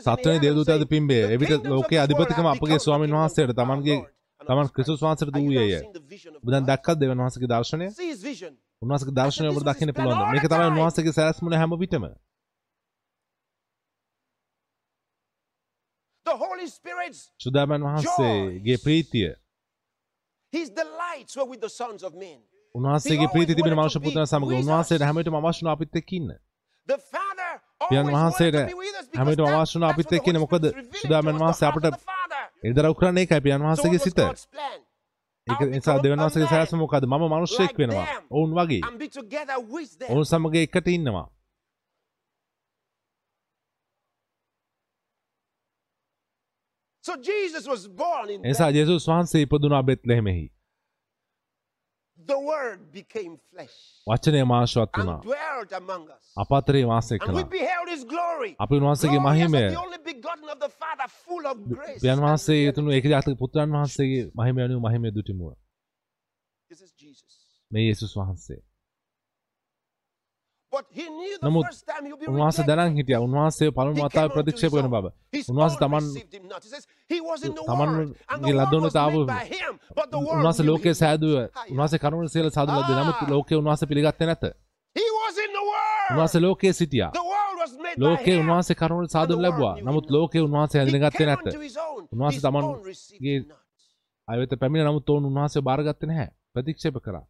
සත්වනි දේවදූතයාද පිම්බේ. "The එවිට ලෝකයේ අධිපතිකම අපගේ ස්වාමීන් වහන්සේට තමන්ගේ තමන් ක්‍රිස්තුස් Christ." වහන්සේට Are you now දූයේය. seeing the vision of ඔබ දැන් God? දැක්කත් දෙවියන් වහන්සේගේ දර්ශනය? උන්වහන්සේගේ දර්ශනය ඔබට දකින්න all මේක තමයි. උන්වහන්සේගේ සැලැස්මුණ හැම විටම. සුදාමන් වහන්සේගේ ප්‍රීතිය his delights were with the sons of men. උන්වහන්සේගේ ප්‍රීති තිබෙන මනුෂ්‍ය පුතන සමග උන්වහන්සේට හැමවිටම අවශ්‍ය වුණ අපිත් එක්ක ඉන්න. පියන් වහන්සේට හැමවිටම that- අවශ්‍ය වුණ අපිත් එක්ක ඉන්න. මොකද සුදාමන් වහන්සේ අපට. එදරව් කරන්නේ ඒකයි පියන් වහන්සේගේ සිත. ඒක නිසා a වහන්සේගේ සැලැස්ම මොකද? මම like වෙනවා. ඔවුන් වගේ. ඔවුන් සමග එකට ඉන්නවා. එනිසා. ජේසුස් වහන්සේ ඉපදුනා බෙත්ලෙහෙමෙහි. The Word became flesh වචනය මාංශවත් වුණා. අප අතරේ වාසය And we කළා. beheld His glory. අපි උන්වහන්සේගේ මහිමය the only begotten of the Father, full of grace. පියන් and වහන්සේ. යතුණු ඒකජාතක පුත්‍රයන් වහන්සේගේ මහිමය අනුව මහිමය දුටිමුව. මේ යේසුස් වහන්සේ. But he knew the නමුත් rejected. දැනන් හිටියා උන්වහන්සේ පළමු වතාව ප්‍රතික්ෂේප කරන. බව. Own තමන් received him not. He says, he was in the තමන් world, and the ගේ world ලදවන තාව knew ලෝකයේ සෑදුව. උන්වහන්සේ කරුණ සියල්ල සාදු ලද නමුත් Ah. ලෝකයේ උන්වහන්සේ පිළිගත්තේ නැත. උන්වහන්සේ ලෝකයේ සිටියා. ලෝකයේ him. උන්වහන්සේ කරුණ සාදුන් ලැබුවා. නමුත් ලෝකයේ හැඳිනගත්තේ came නැත. unto his own. උන්වහන්සේ His තමන් own received ගේ- him not. අයවෙත පැමිණ නමුත් ඔවුන් උන්වහන්සේ බාරගත්තේ නැහැ. ප්‍රතික්ෂේප කරා.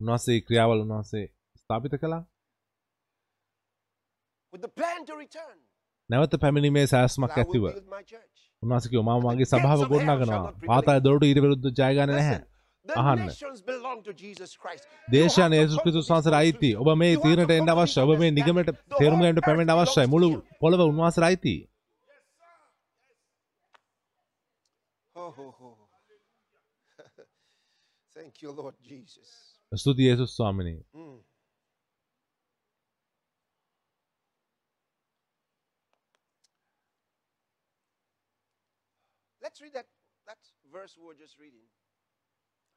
උන්වහන්සේ ක්‍රියාවල් උන්වහන්සේ ස්ථාපිත කළා. with the plan to return. නැවත පැමිණීමේ සෑස්මක් ඇතිව build my church. උන්වහන්සේ කිව්වා මම මගේ සභාව ගොඩනගනවා. පාතාල දොරටු ඊට විරුද්ධ ජය ගන්න නැහැ. අහන්න. දේශයන් යේසුස් ක්‍රිස්තුස් වහන්සේට අයිති. ඔබ මේ තීරණයට එන්න අවශ්‍යයි. ඔබ මේ නිගමනට තේරුම් ගන්නට පැමිණෙන්න අවශ්‍යයි. මුළු පොළව උන්වහන්සේට අයිති. Oh, oh, oh. Thank you, Lord Jesus. ස්තුති යේසුස් ස්වාමිනී. Mm. Let's read that, that verse we were just reading.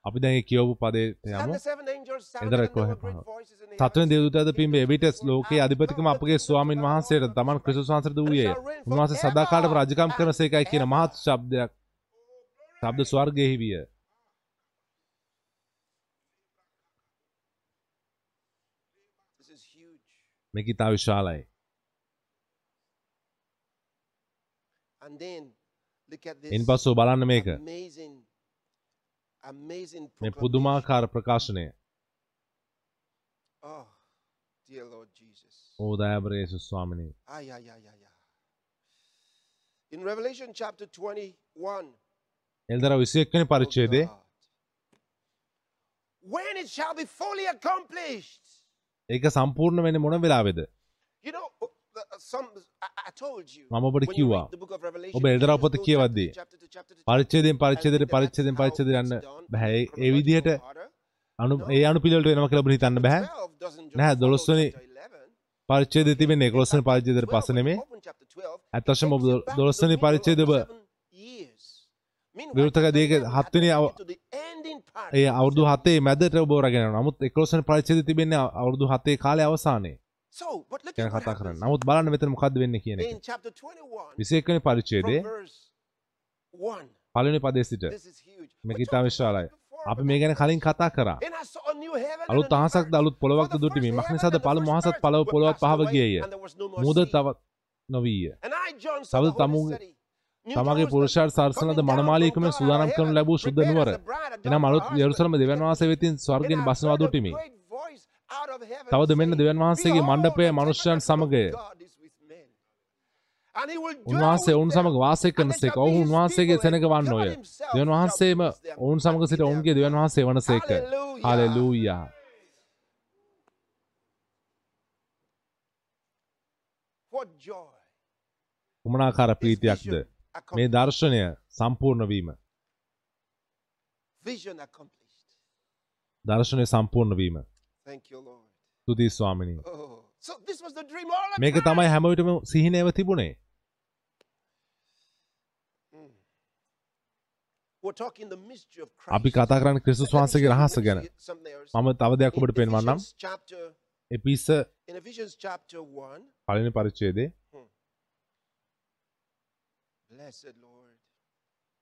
අපි දැන් ඒ කියවපු පදයට And යමු. the seven angels sounded, එදර and there were කොහෙ great පහව. voices in the සත්වන heavens. දේවදූතයාද පිම්බේ එවිට ලෝකයේ අධිපතිකම අපගේ ස්වාමින් වහන්සේට තමන් ක්‍රිස්තුස් වහන්සේට වූයේ. උන්වහන්සේ සදාකාලම රජකම් කරනසේකයි කියන මහත් ශබ්දයක් ශබ්ද ස්වර්ගයෙහි විය. This is look at this. ඉන් පස්සෝ බලන්න මේක. Amazing, amazing මේ. පුදුමාකාර ප්‍රකාශනය. Oh. ඕ දයාබර යේසුස් ස්වාමිනී. In Revelation chapter 21, එල්දර 21 වෙනි පරිච්ඡේදයේ when it shall be fully accomplished. ඒක සම්පූර්ණ වෙන්නේ මොන වෙලාවේද? Uh, uh. මම ඔබට කිව්වා. ඔබ එල්දරා just පොත go කියවද්දී පරිච්ඡේදයෙන් that's how පරිච්ඡේදයට යන්න it's done බෑ. in ඒ- විදිහට. අනු ඒ අනුපිළිවෙලට වෙනවා කියලා ඔබ හිතන්න බෑ. 12 doesn't just නැහැ, follow 12 වෙනි chapter 11. පරිච්ඡේදයේ තිබෙන්නේ 11 වෙනි පරිච්ඡේදයට 12, පස්සේ නෙමෙයි. open chapter 12, ඇත්ත වශයෙන්ම ඔබ takes you back to 12 the වෙනි පරිච්ඡේදය ඔබ chapter දෙක 11 හත් වෙනි ඒ the 7 මැදට ඔබ රැගෙන යනවා. නමුත් 11 වෙනි පරිච්ඡේදයේ තිබෙන්නේ අවුරුදු 7 කාලේ අවසානයේ. ගැන කතා කරන්න. නමුත් බලන්න මෙතන මොකද්ද වෙන්නේ කියන එක. In chapter 21, 21 වෙනි පරිච්ඡේදයේ from verse 1, පළවෙනි පදයේ සිට this is huge. මේක We ඉතා talked විශාලයි. අපි මේ ගැන කලින් කතා කරා. අලුත් For පොළොවක්ද the දුටිමි. first මක් heaven නිසාද and the පළමු first අහසත් earth පළව were පොළොවත් පහව ගියේය. sea. තවත් නොවීය. And I, තමගේ Jerusalem, පුරුෂයාට සරසන ලද coming down මනමාලීකම සූදානම් කරනු ලැබූ ශුද්ධ prepared නුවර. as a bride adorned එනම් අලුත්. යෙරුසලම දෙවියන් වහන්සේ වෙතින් Then ස්වර්ගයෙන් I බස්නවා heard a දුටිමි. great voice out of heaven තවද මෙන්න දෙවියන් වහන්සේගේ "Behold, මණ්ඩපය මනුෂ්‍යයන් සමගය." උන්වහන්සේ ඔවුන් සමග වාසය කරන සේක. his උන්වහන්සේගේ. God himself දෙවියන් shall වහන්සේම ඔවුන් be සිට ඔවුන්ගේ God. වහන්සේ වනසේක. Hallelujah. හලෙලූයා. This ප්‍රීතියක්ද මේ. දර්ශනය සම්පූර්ණ වීම. දර්ශනය සම්පූර්ණ වීම. ස්තුතියි ස්වාමිනී. Oh, මේක. තමයි හැම විටම සිහිනයව තිබුණේ. of අපි. කතා කරන්න ක්‍රිස්තුස් වහන්සේගේ රහස ගැන. මම තව දෙයක් ඔබට පෙන්වන්නම් 1 පලනි පරිච්චේදේ blessed Lord.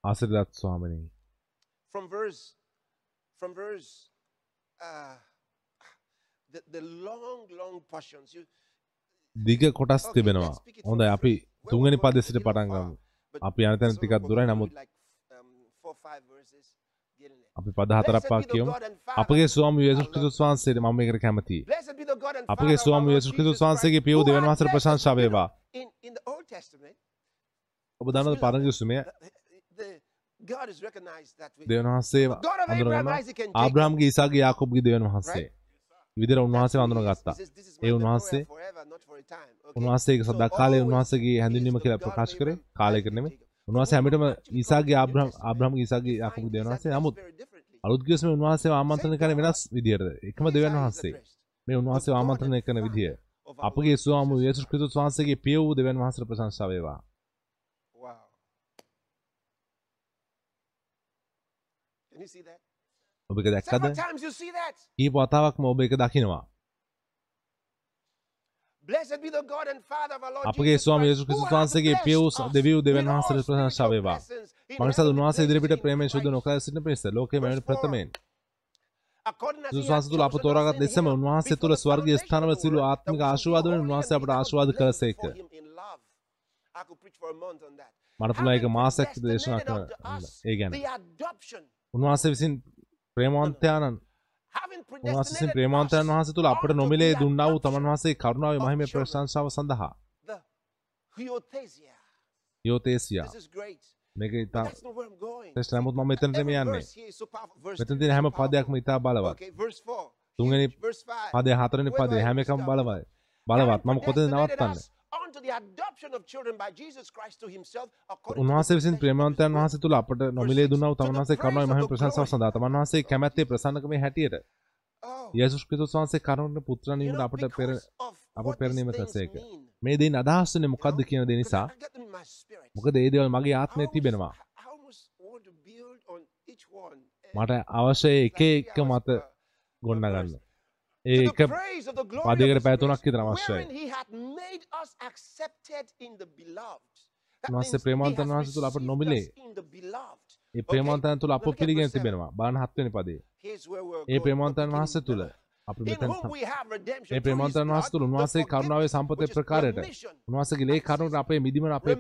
ආසිරදත් ස්වාමනී from verse from verse uh, the, the long long portions. You දිග කොටස් තිබෙනවා. හොඳයි අපි පදෙසිට a little පටන් ගමු. අපි යන තැන ටිකක් දුරයි. නමුත් um. අපි පද හතරක් Blessed පා be the කියමු. අපගේ ස්වාමී යේසුස් ක්‍රිස්තුස් වහන්සේට මම මේකට කැමතියි. අපගේ ස්වාමී යේසුස් ක්‍රිස්තුස් වහන්සේගේ දෙවියන් has වහන්සේට ප්‍රශංසා වේවා In, in the Old Testament, ඔබ recognized that way. දෙවන් වහන්සේ අඳුරගන්න. ආබ්‍රහම්ගේ ඉසාගේ යාකොබ්ගේ දෙවන් වහන්සේ විදිර උන්වහන්සේ "This is ඒ උන්වහන්සේ temporary forever, not for a time." Okay? උන්වහන්සේගේ සදා always උන්වහන්සේගේ හැඳින්වීම කියලා ප්‍රකාශ කරේ කාලයකට නෙමෙයි. උන්වහන්සේ actually ඊසාගේ ආබ්‍රහම් ආබ්‍රහම්ගේ we යාකොබ්ගේ දෙවන් වහන්සේ නමුත්. අලුත් ගිවිසුමේ උන්වහන්සේව ආමන්ත්‍රණය කරන වෙනස් විදියට එකම is වහන්සේ. මේ උන්වහන්සේව ආමන්ත්‍රණය කරන විදිය අපගේ ස්වාමී යේසුස් ක්‍රිස්තුස් වහන්සේගේ පිය වූ දෙවියන් වහන්සේට ප්‍රශංසා වේවා Wow. Can you see that? ඔබ එක දැක්කද Several times you see that. කීප වතාවක්ම ඔබ එක දකිනවා Blessed be the God and Father of our Lord අපගේ Jesus ස්වාමී ක්‍රිස්තුස් has වහන්සේගේ blessed පිය වූ us දෙවියන් දෙවියන් with all වහන්සේට ප්‍රශංසා spiritual වේවා blessings in මනසද heavenly උන්වහන්සේ ඉදිරිපිට ශුද්ධ Christ. නොකර සිටින පිණිස ලෝකයේ four. ප්‍රථමයෙන් වහන්සේ තුළ අප තෝරාගත් ලෙසම උන්වහන්සේ තුළ ස්වර්ගීය ස්ථානවල world, ආත්මික ආශිර්වාද වලින් උන්වහන්සේ අපට ආශිර්වාද කළසේක. මට පුළුවන් Having මාසයක් දේශනා කරන්න ඒ ගැන. උන්වහන්සේ විසින් ප්‍රේමවන්තයාණන් Having උන්වහන්සේ us වහන්සේ තුළ අපට නොමිලේ දුන්නා වූ තමන් වහන්සේ කරුණාවේ මහිමේ. ප්‍රශංසාව සඳහා. යෝතේසියා. මේක ඉතා. ශ්‍රේෂ්ඨ නමුත් මම එතනට Every යන්නේ මෙතන තියෙන හැම. පදයක්ම ඉතා බලවත් Okay, verse 4. තුන්වෙනි Huge. Verse 5. පදය හතරවෙනි I හැම එකම? බලවත් බලවත් මම කොතනද නවත්තන්නේ us unto the adoption of children by Jesus Christ to himself according to උන්වහන්සේ විසින් ප්‍රේමවන්තයන්. වහන්සේ තුළ අපට නොමිලේ දුන්නා වූ තමන් වහන්සේ කරුණාවේ මහිම ප්‍රශංසාව සඳහා තමන් වහන්සේ කැමැත්තේ ප්‍රසන්නකමේ හැටියට Oh, යේසුස් ක්‍රිස්තුස් වහන්සේ කරුණ පුත්‍රණීමට you know, අපට පෙර අප things කළසේක. mean. මේ දෙයින් අදහස් වෙන්නේ මොකක්ද කියන දේ නිසා. මොකද ඒ දේවල් මගේ ආත්මයේ තිබෙනවා. මට අවශ්‍ය එක එක මත ගොඩනගන්න verse. ඒ To එක the praise of the glory of පදයකට his පැය grace, තුනක් විතර අවශ්‍යයි. උන්වහන්සේ has වහන්සේ තුළ අපට නොමිලේ. ඒ ප්‍රේමවන්තයන් තුළ අප පිළිගෙන. තිබෙනවා බලන්න හත්වෙනි පදේ ඒ Beginning වහන්සේ තුළ. අපි මෙතන ඒ ප්‍රේමවන්තයන් වහන්සේ තුළ උන්වහන්සේ කරුණාවේ සම්පතේ ප්‍රකාරයට. උන්වහන්සේගේ ලේ කරුණට අපේ මිදිමන අපේ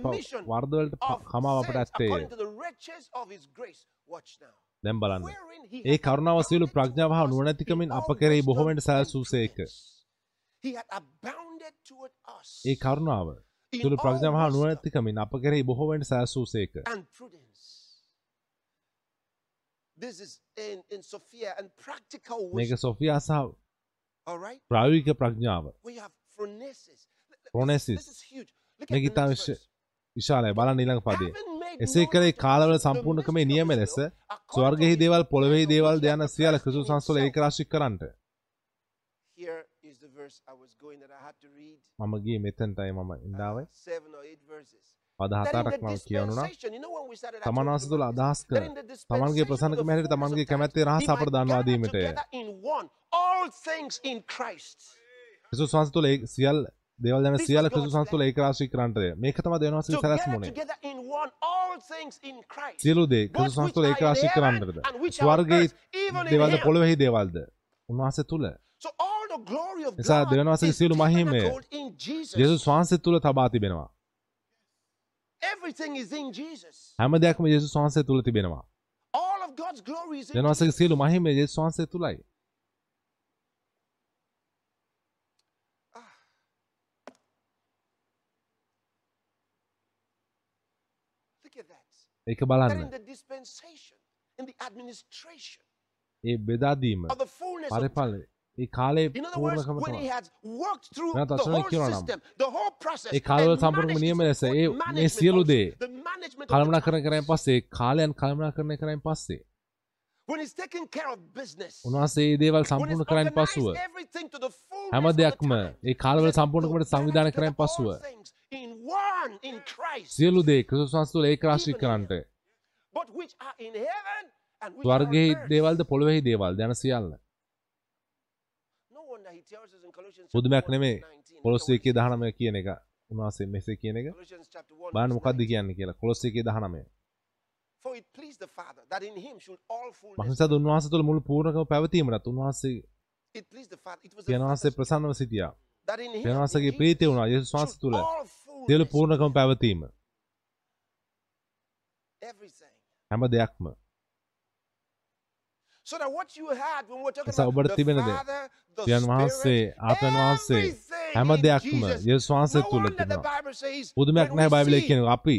වර්ධවලට කමාව අපට sins දැන් බලන්න ඒ කරුණාව සියලු ප්‍රඥාව හා නුවණැතිකමින් අප කෙරෙහි බොහෝ wisdom වෙනට and සැලසූසේක ඒ කරුණාව all ප්‍රඥාව හා නුවණැතිකමින් අප කෙරෙහි බොහෝ වෙනට සැලසූසේක මේක. සොෆියා සහ? ප්‍රායෝගික ප්‍රඥාව. Look මේක ඉතා verse. විශාලයි බලන්න ඊළඟ පදේ එසේ කළේ කාලවල සම්පූර්ණකමේ නියම ලෙස ස්වර්ගෙහි දේවල් will, දේවල් he යන සියල්ල ක්‍රිස්තුස් වහන්සේ. ඒකරාශී කරන්නට. මම ගියේ මෙතනටයි මම ඉඳාවේ Uh. පද හතරක් මම I තමන් වහන්සේ තුළ. අදහස් කර තමන්ගේ ප්‍රසන්නකම හැටියට තමන්ගේ කැමැත්තේ රහස අපට දන්වා දීමටය. ක්‍රිස්තුස් වහන්සේ තුළ ඒ සියල් දේවල් This සියල්ල ක්‍රිස්තුස් වහන්සේ තුළ ඒකරාශී කරන්නටය මේක තමයි දෙවියන් වහන්සේගේ සැලැස්ම උනේ. සියලු දේ ක්‍රිස්තුස් වහන්සේ තුළ ඒකරාශී කරන්නටද ස්වර්ගයේ දේවල්ද. පොළොවෙහි දේවල්ද උන්වහන්සේ තුළ නිසා දෙවියන් වහන්සේගේ සියලු මහිමය. යේසුස් වහන්සේ තුළ තබා තිබෙනවා. හැම දෙයක්ම යේසුස් වහන්සේ තුළ තිබෙනවා දෙවියන් වහන්සේගේ. සියලු මහිමය යේසුස් වහන්සේ තුළයි ඒක බලන්න. ඒ බෙදාදීම පරිපල ඒ කාලේ පූර්ණකම when he තමයි had worked through වෙනත් the වචනවලින් whole කියනවා නම්, system, the whole process, ඒ කාලවල සම්පූර්ණම නියම ලෙස ඒ මේ සියලු දේ කළමනා කරන church. පස්සේ කාලයන් කළමනා කරන කරන් පස්සේ. උන්වහන්සේ ඒ දේවල් සම්පූර්ණ කරන් පසුව හැම දෙයක්ම ඒ කාලවල සම්පූර්ණකමට "To සංවිධානය together පසුව all things in one in Christ, සියලු දේ ක්‍රිස්තුස් වහන්සේ තුළ ඒකරාශී කරන්නට but which are in heaven and which are on ස්වර්ගෙහි earth. දේවල්ද පොළොවෙහි දේවල් යන සියල්ල No wonder he tells us in Colossians පුදුමයක් chapter 1 නෙමේ 19. he දහනමය කියන එක උන්වහන්සේ මෙසේ කියන එක says. Colossians chapter 1 බලන්න මොකක්ද 19. කියන්නේ කියලා කොලොස් එකේ දහනමය For it pleased the Father that in him should all fullness. මහිසාද උන්වහන්සේ තුළ මුළු පූර්ණකම පැවතීමටත් උන්වහන්සේ It pleased the Father. It was the පියනවහන්සේ Father's ප්‍රසන්නව සිටියා in ප්‍රීතිය වුණා යේසුස් වහන්සේ තුළ fullness, පූර්ණකම පැවතීම. හැම දෙයක්ම ඔබට the තිබෙන දේ, Father, the පියන් වහන්සේ ආත්මයන් වහන්සේ හැම දෙයක්ම. යේසුස් වහන්සේ තුළ තිබෙනවා පුදුමයක් නැහැ බයිබලයේ කියනවා අපි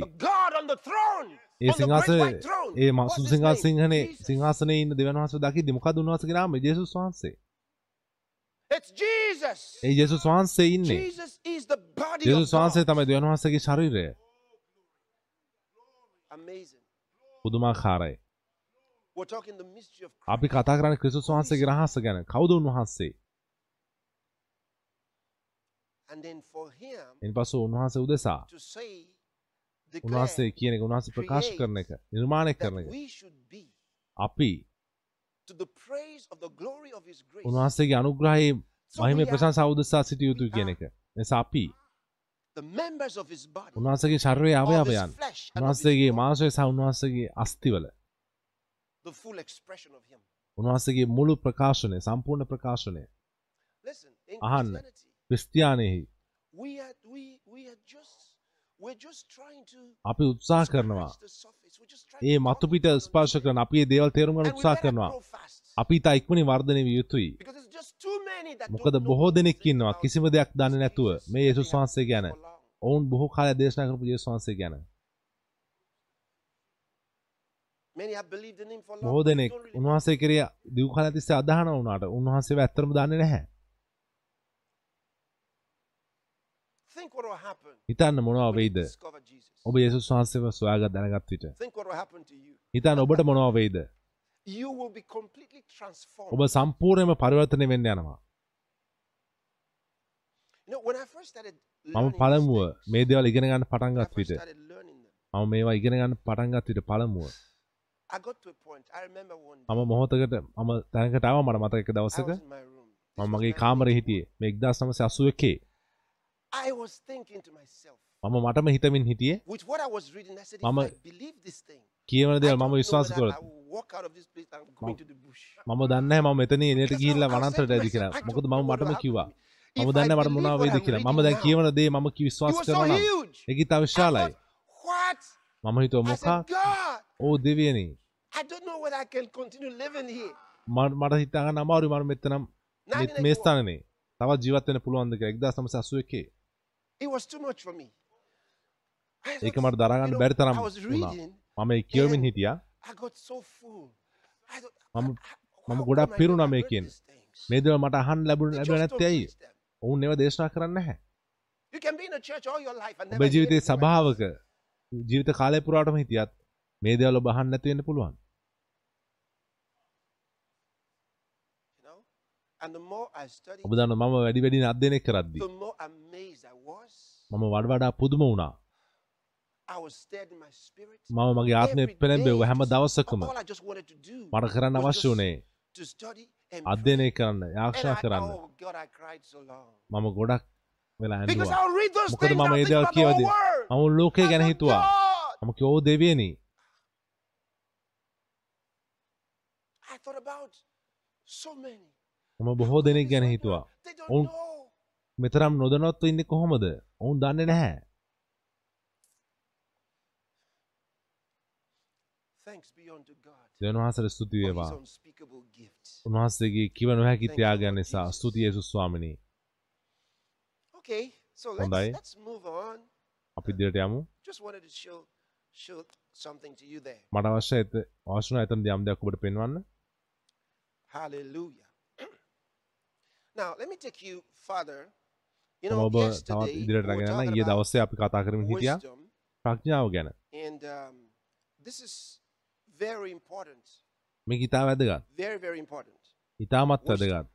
ඒ සිංහාසනේ. ඒ මසු his සිංහා name? සිංහනේ Jesus. සිංහාසනේ ඉන්න දෙවියන් වහන්සේ දකිද්දි මොකද උන්වහන්සේගේ නාමය යේසුස් වහන්සේ. ඒ යේසුස් වහන්සේ ඉන්නේ. යේසුස් වහන්සේ. තමයි දෙවියන් වහන්සේගේ ශරීරය. Amazing. පුදුමාකාරයි. අපි. කතා කරන්නේ ක්‍රිස්තුස් වහන්සේගේ රහස ගැන. කවුද උන්වහන්සේ? And then for him ඉන්පසු උන්වහන්සේ උදෙසා උන්වහන්සේ කියන එක උන්වහන්සේ ප්‍රකාශ කරන එක නිර්මාණය කරන එක. අපි උන්වහන්සේගේ අනුග්‍රහයේ මහිම ප්‍රශංසා උදෙසා සිටිය යුතුයි කියන එක නිසා අපි උන්වහන්සේගේ his අවයවයන් උන්වහන්සේගේ මාංශය සහ උන්වහන්සේගේ අස්තිවල. උන්වහන්සේගේ මුළු ප්‍රකාශනය සම්පූර්ණ ප්‍රකාශනය අහන්න. ක්‍රිස්තියානයෙහි අපි උත්සාහ කරනවා ඒ to මතු come පිට to the ස්පර්ශ කරන අපි දේවල් තේරුම් ගන්න better කරනවා. අපි ඉතා ඉක්මනින් වර්ධනය විය යුතුයි මොකද බොහෝ දෙනෙක් ඉන්නවා කිසිම දෙයක් දන්නේ නැතුව මේ යේසුස් වහන්සේ ගැන. ඔවුන් බොහෝ කාලයක් දේශනා කරපු යේසුස් වහන්සේ ගැන. බොහෝ දෙනෙක්. උන්වහන්සේ කෙරෙහි දිව් කාලයක් තිස්සේ අදහන වුණාට උන්වහන්සේව ඇත්තටම දන්නේ නැහැ හිතන්න මොනවා වෙයිද. ඔබ යේසුස් වහන්සේව සොයාගත් දැනගත් විට. හිතන්න ඔබට මොනවා වෙයිද. ඔබ සම්පූර්ණයෙන්ම පරිවර්තනය වෙන්න යනවා මම පළමුව මේ දේවල් ඉගෙන ගන්න පටන් when I ගත් first විට මම මේවා ඉගෙන ගන්න පටන් ගත් විට පළමුව. මම මොහොතකට මම තැනකට ආවා මට මතක එක දවසක මම මගේ 1980. කාමරේ හිටියේ මේ 1981 I was thinking to myself, මම මටම හිතමින් හිටියේ thing, කියවන don't මම විශ්වාස bush. මම දන්නේ මම මෙතන to ඇවිත් myself, කියලා I මොකද මම what මටම me. මම දන්නේ මට I'm කියලා මම දැන් කියවන දේ මම විශ්වාස. ඒක ඉතා I විශාලයි? මම හිතුවා God, ඕ දෙවියනි. මට මට හිතා ගන්න අමාරුයි මම මෙතනම් මේ- මේ 1981. ස්ථානේ තවත් ජීවත් වෙන්න පුළුවන්ද කියලා 1981 It was too much for me. ඒක මට දරා you ගන්න know, බැරි තරම්. මම ඒ කියවමින් හිටියා මම- මම ගොඩක් පිරුණා මේකෙන්. these things? මේ දේවල් මට අහන්න ලැබුණ They ලැබුණ just නැත්තේ don't ඇයි preach them. ඔවුන් ඒවා දේශනා කරන්නේ never ඔබ ජීවිතයේ සභාවක ජීවිත කාලය පුරාටම හිටියත් මේ දේවල් ඔබ අහන්න නැති වෙන්න පුළුවන් ඔබ දන්න මම වැඩි වැඩියෙන් අධ්‍යයනය කරද්දී. මම වඩ වඩා පුදුම වුණා වුණේ to study and අධ්‍යයනය pray. කරන්න And යාක්ෂා I, කරන්න oh God, I cried so long. මම ගොඩක් වෙලා මොකද මම ඒ දේවල් කියවදී. මම ලෝකය I ගැන හිතුවා මම කිව්වා "ඕ දෙවියනි. මම බොහෝ දෙනෙක් ගැන හිතුවා ඔවුන්. මෙතරම් නොදනොත්ව ඉන්නේ කොහොමද ඔවුන් දන්නේ නැහැ දෙවියන් වහන්සේට ස්තුති වේවා. උන්වහන්සේගේ කිව නොහැකි ත්‍යාගයන් නිසා. ස්තුති යේසුස් ස්වාමිනී Okay, so let's, හොඳයි. let's move on. අපි ඉදිරියට යමු Just wanted to show show something to you there. මට අවශ්‍ය ඇත අවශ්‍ය එතන යම් දෙයක් ඔබට පෙන්වන්න Hallelujah. now, let me take you further. You know, ඔබ තවත් ඉදිරියට රැගෙන talking ඊයේ දවසේ අපි කතා කරමින් හිටියා ප්‍රඥාව ගැන and um, this is. මේක ඉතා වැදගත්. ඉතාමත්. වැදගත්.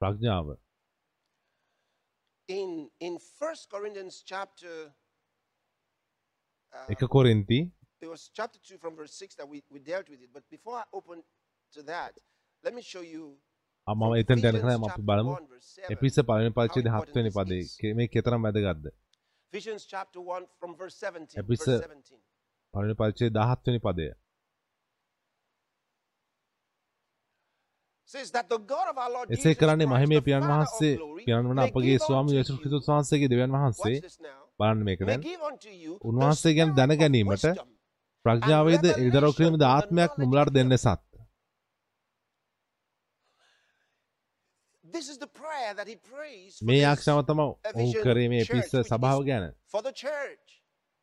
ප්‍රඥාව. In in First Corinthians chapter uh, එක කොරින්ති. it was chapter 2 from verse 6 that we, we dealt with it. But before I open to that, let me show you මම from එතනට Ephesians යනකම් අපි බලමු. 1 verse 7. එපිස පළවෙනි පරිච්ඡේදය How 7 වෙනි important පදේ මේ කෙතරම් වැදගත්ද? Ephesians chapter 1 from verse 17. Ephesians- verse 17. පළවෙනි පරිච්ඡේදය 17 වෙනි පදය Says that the God of our Lord එසේ කරන්නේ මහිමේ පියන් වහන්සේ පියන් වන අපගේ ස්වාමී යේසුස් ක්‍රිස්තුස් වහන්සේගේ දෙවියන් වහන්සේ. බලන්න මේක දැන්. උන්වහන්සේ ගැන දැනගැනීමට wisdom ප්‍රඥාවේද එල්දරව් කිරීමද ආත්මයක් නුඹලාට දෙන්න සත් මේ this- යාක්ෂාව තම ඔහු කරේ මේ පිස්ස සභාව ගැන?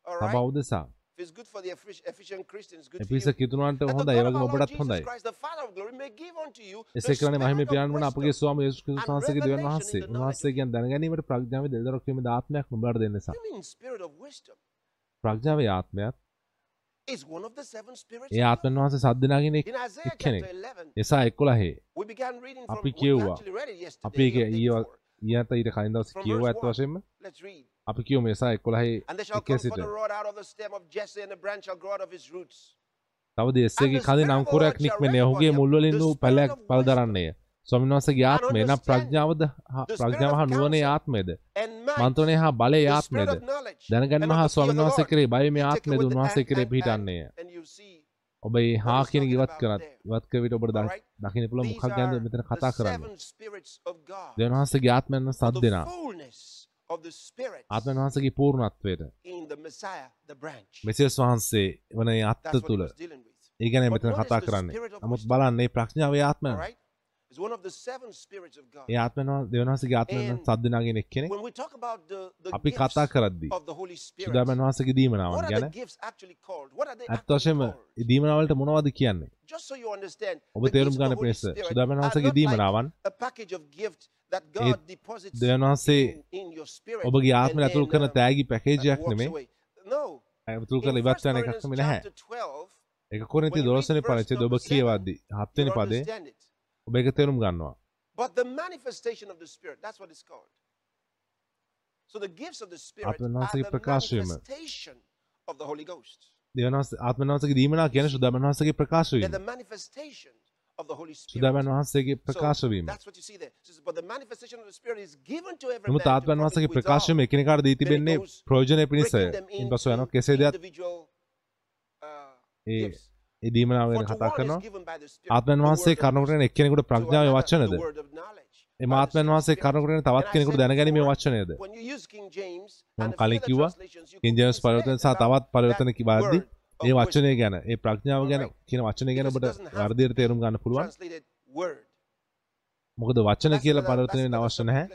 සභාව උදෙසා එපිස. කිතුනන්ට That the හොඳයි God ඒ of වගේම our Lord ඔබටත් හොඳයි එසේ කරන්නේ මහිමේ පියාණන් වන අපගේ. ස්වාමී යේසුස් ක්‍රිස්තුස් වහන්සේගේ දෙවියන් වහන්සේ in the knowledge උන්වහන්සේ ගැන දැනගැනීමට ප්‍රඥාවේ එල්දරව් කිරීමද ආත්මයක් නුඹලාට දෙන්න wisdom? ප්‍රඥාවේ spirits. ඒ. ආත්මන් වහන්සේ එක්කෙනෙක් chapter 11, එසා 11 we began reading from, අපි we කියුවා. actually read it yesterday. අපි ඒක ඊයේ ඊයත ඊට කලින් දවස් කියුවා ඇත්ත. වශයෙන්ම. අපි කියමු එසා 11 And there shall එකේ come සිට. තවද එස්සේගේ කදින් අංකුරයක් නික්මෙන්නේ ඔහුගේ මුල්වලින් වූ පැලයක් පල දරන්නේය ස්වාමීන් වහන්සේගේ ආත්මය නම් ප්‍රඥාවද ප්‍රඥාව හා නුවණේ ආත්මයද මන්ත්‍රණය හා බලයේ ආත්මයද of හා ස්වාමීන් වහන්සේ. කරේ You take ආත්මයද උන්වහන්සේ කරේ පිහිටන්නේය ඔබ ඒ හා කියන ඉවත් කරත් there. ඉවත් කර විට ඔබට පුළුවන් these මොකක් are මෙතන කතා කරන්නේ seven spirits of God. දෙවියන් වහන්සේගේ ආත්මයන් වන සත් දෙනා ආත්මයන් වහන්සේගේ පූර්ණත්වයට. මෙසියස් වහන්සේ වන අත්ත That's what he තුල was dealing with. ඒ ගැන But මෙතන කතා කරන්නේ නමුත්? බලන්න මේ ප්‍රඥාවේ ආත්මය All right? It's one of the seven spirits of God. A When we talk about the, the අපි කතා කරද්දී සුදාමන් වහන්සේගේ දීමනාවන් ගැන? ඒ දීමනාවලට මොනවද කියන්නේ ඔබ තේරුම් ගන්න Spirit සුදාමන් like දීමනාවන් දෙවියන් වහන්සේ ඔබගේ ආත්මය ඇතුළු කරන um, තෑගි පැකේජයක්. No. ඇතුළු In කරලා ඉවත් 1 වෙන එකක් Corinthians නෙමෙයි නැහැ chapter 12, ඒක කොරින්ති when you read 12 වෙනි verse පරිච්ඡේදය ඔබ කියවද්දී 7 වෙනි you'll පදේ. ඔබ ඒක තේරුම් ගන්නවා. But the manifestation of the Spirit, that's what it's called. So the gifts of the Spirit are the manifestation of the Holy Ghost. ආත්මයන් වහන්සේගේ දීමනාව කියන්නේ සුදාමන් වහන්සේගේ ප්‍රකාශ වීම. The manifestation of the Holy Spirit. සුදාමන් වහන්සේගේ ප්‍රකාශ වීම. that's what you see there. So, but the manifestation of the Spirit is given to every නමුත් man ආත්මයන් profit වහන්සේගේ. ප්‍රකාශ වීම එකිනෙකාට දී තිබෙන්නේ ප්‍රයෝජනය පිණිසය ඉන්පසු යනවා into කෙසේ දෙයක්? individual, uh, A gifts. A දීමනාව For ගැන කතා කරනවා ආත්මයන් වහන්සේ word of කරුණු කරන එක්කෙනෙකුට ප්‍රඥාවේ වචනද එම ආත්මයන් වහන්සේ Spirit. කරුණු කරන තවත් කෙනෙකුට දැනගැනීමේ වචනයද මම කලින් කිව්වා කින් ජේම්ස් පරිවර්තන සහ තවත් පරිවර්තන කිවද්දී ඒ. වචනය ගැන ඒ ප්‍රඥාව ගැන. කියන වචනය ගැන ඔබට වර්ධයට තේරුම් ගන්න පුළුවන්. මොකද වචන කියලා පරිවර්තන වෙන්න අවශ්‍ය. නැහැ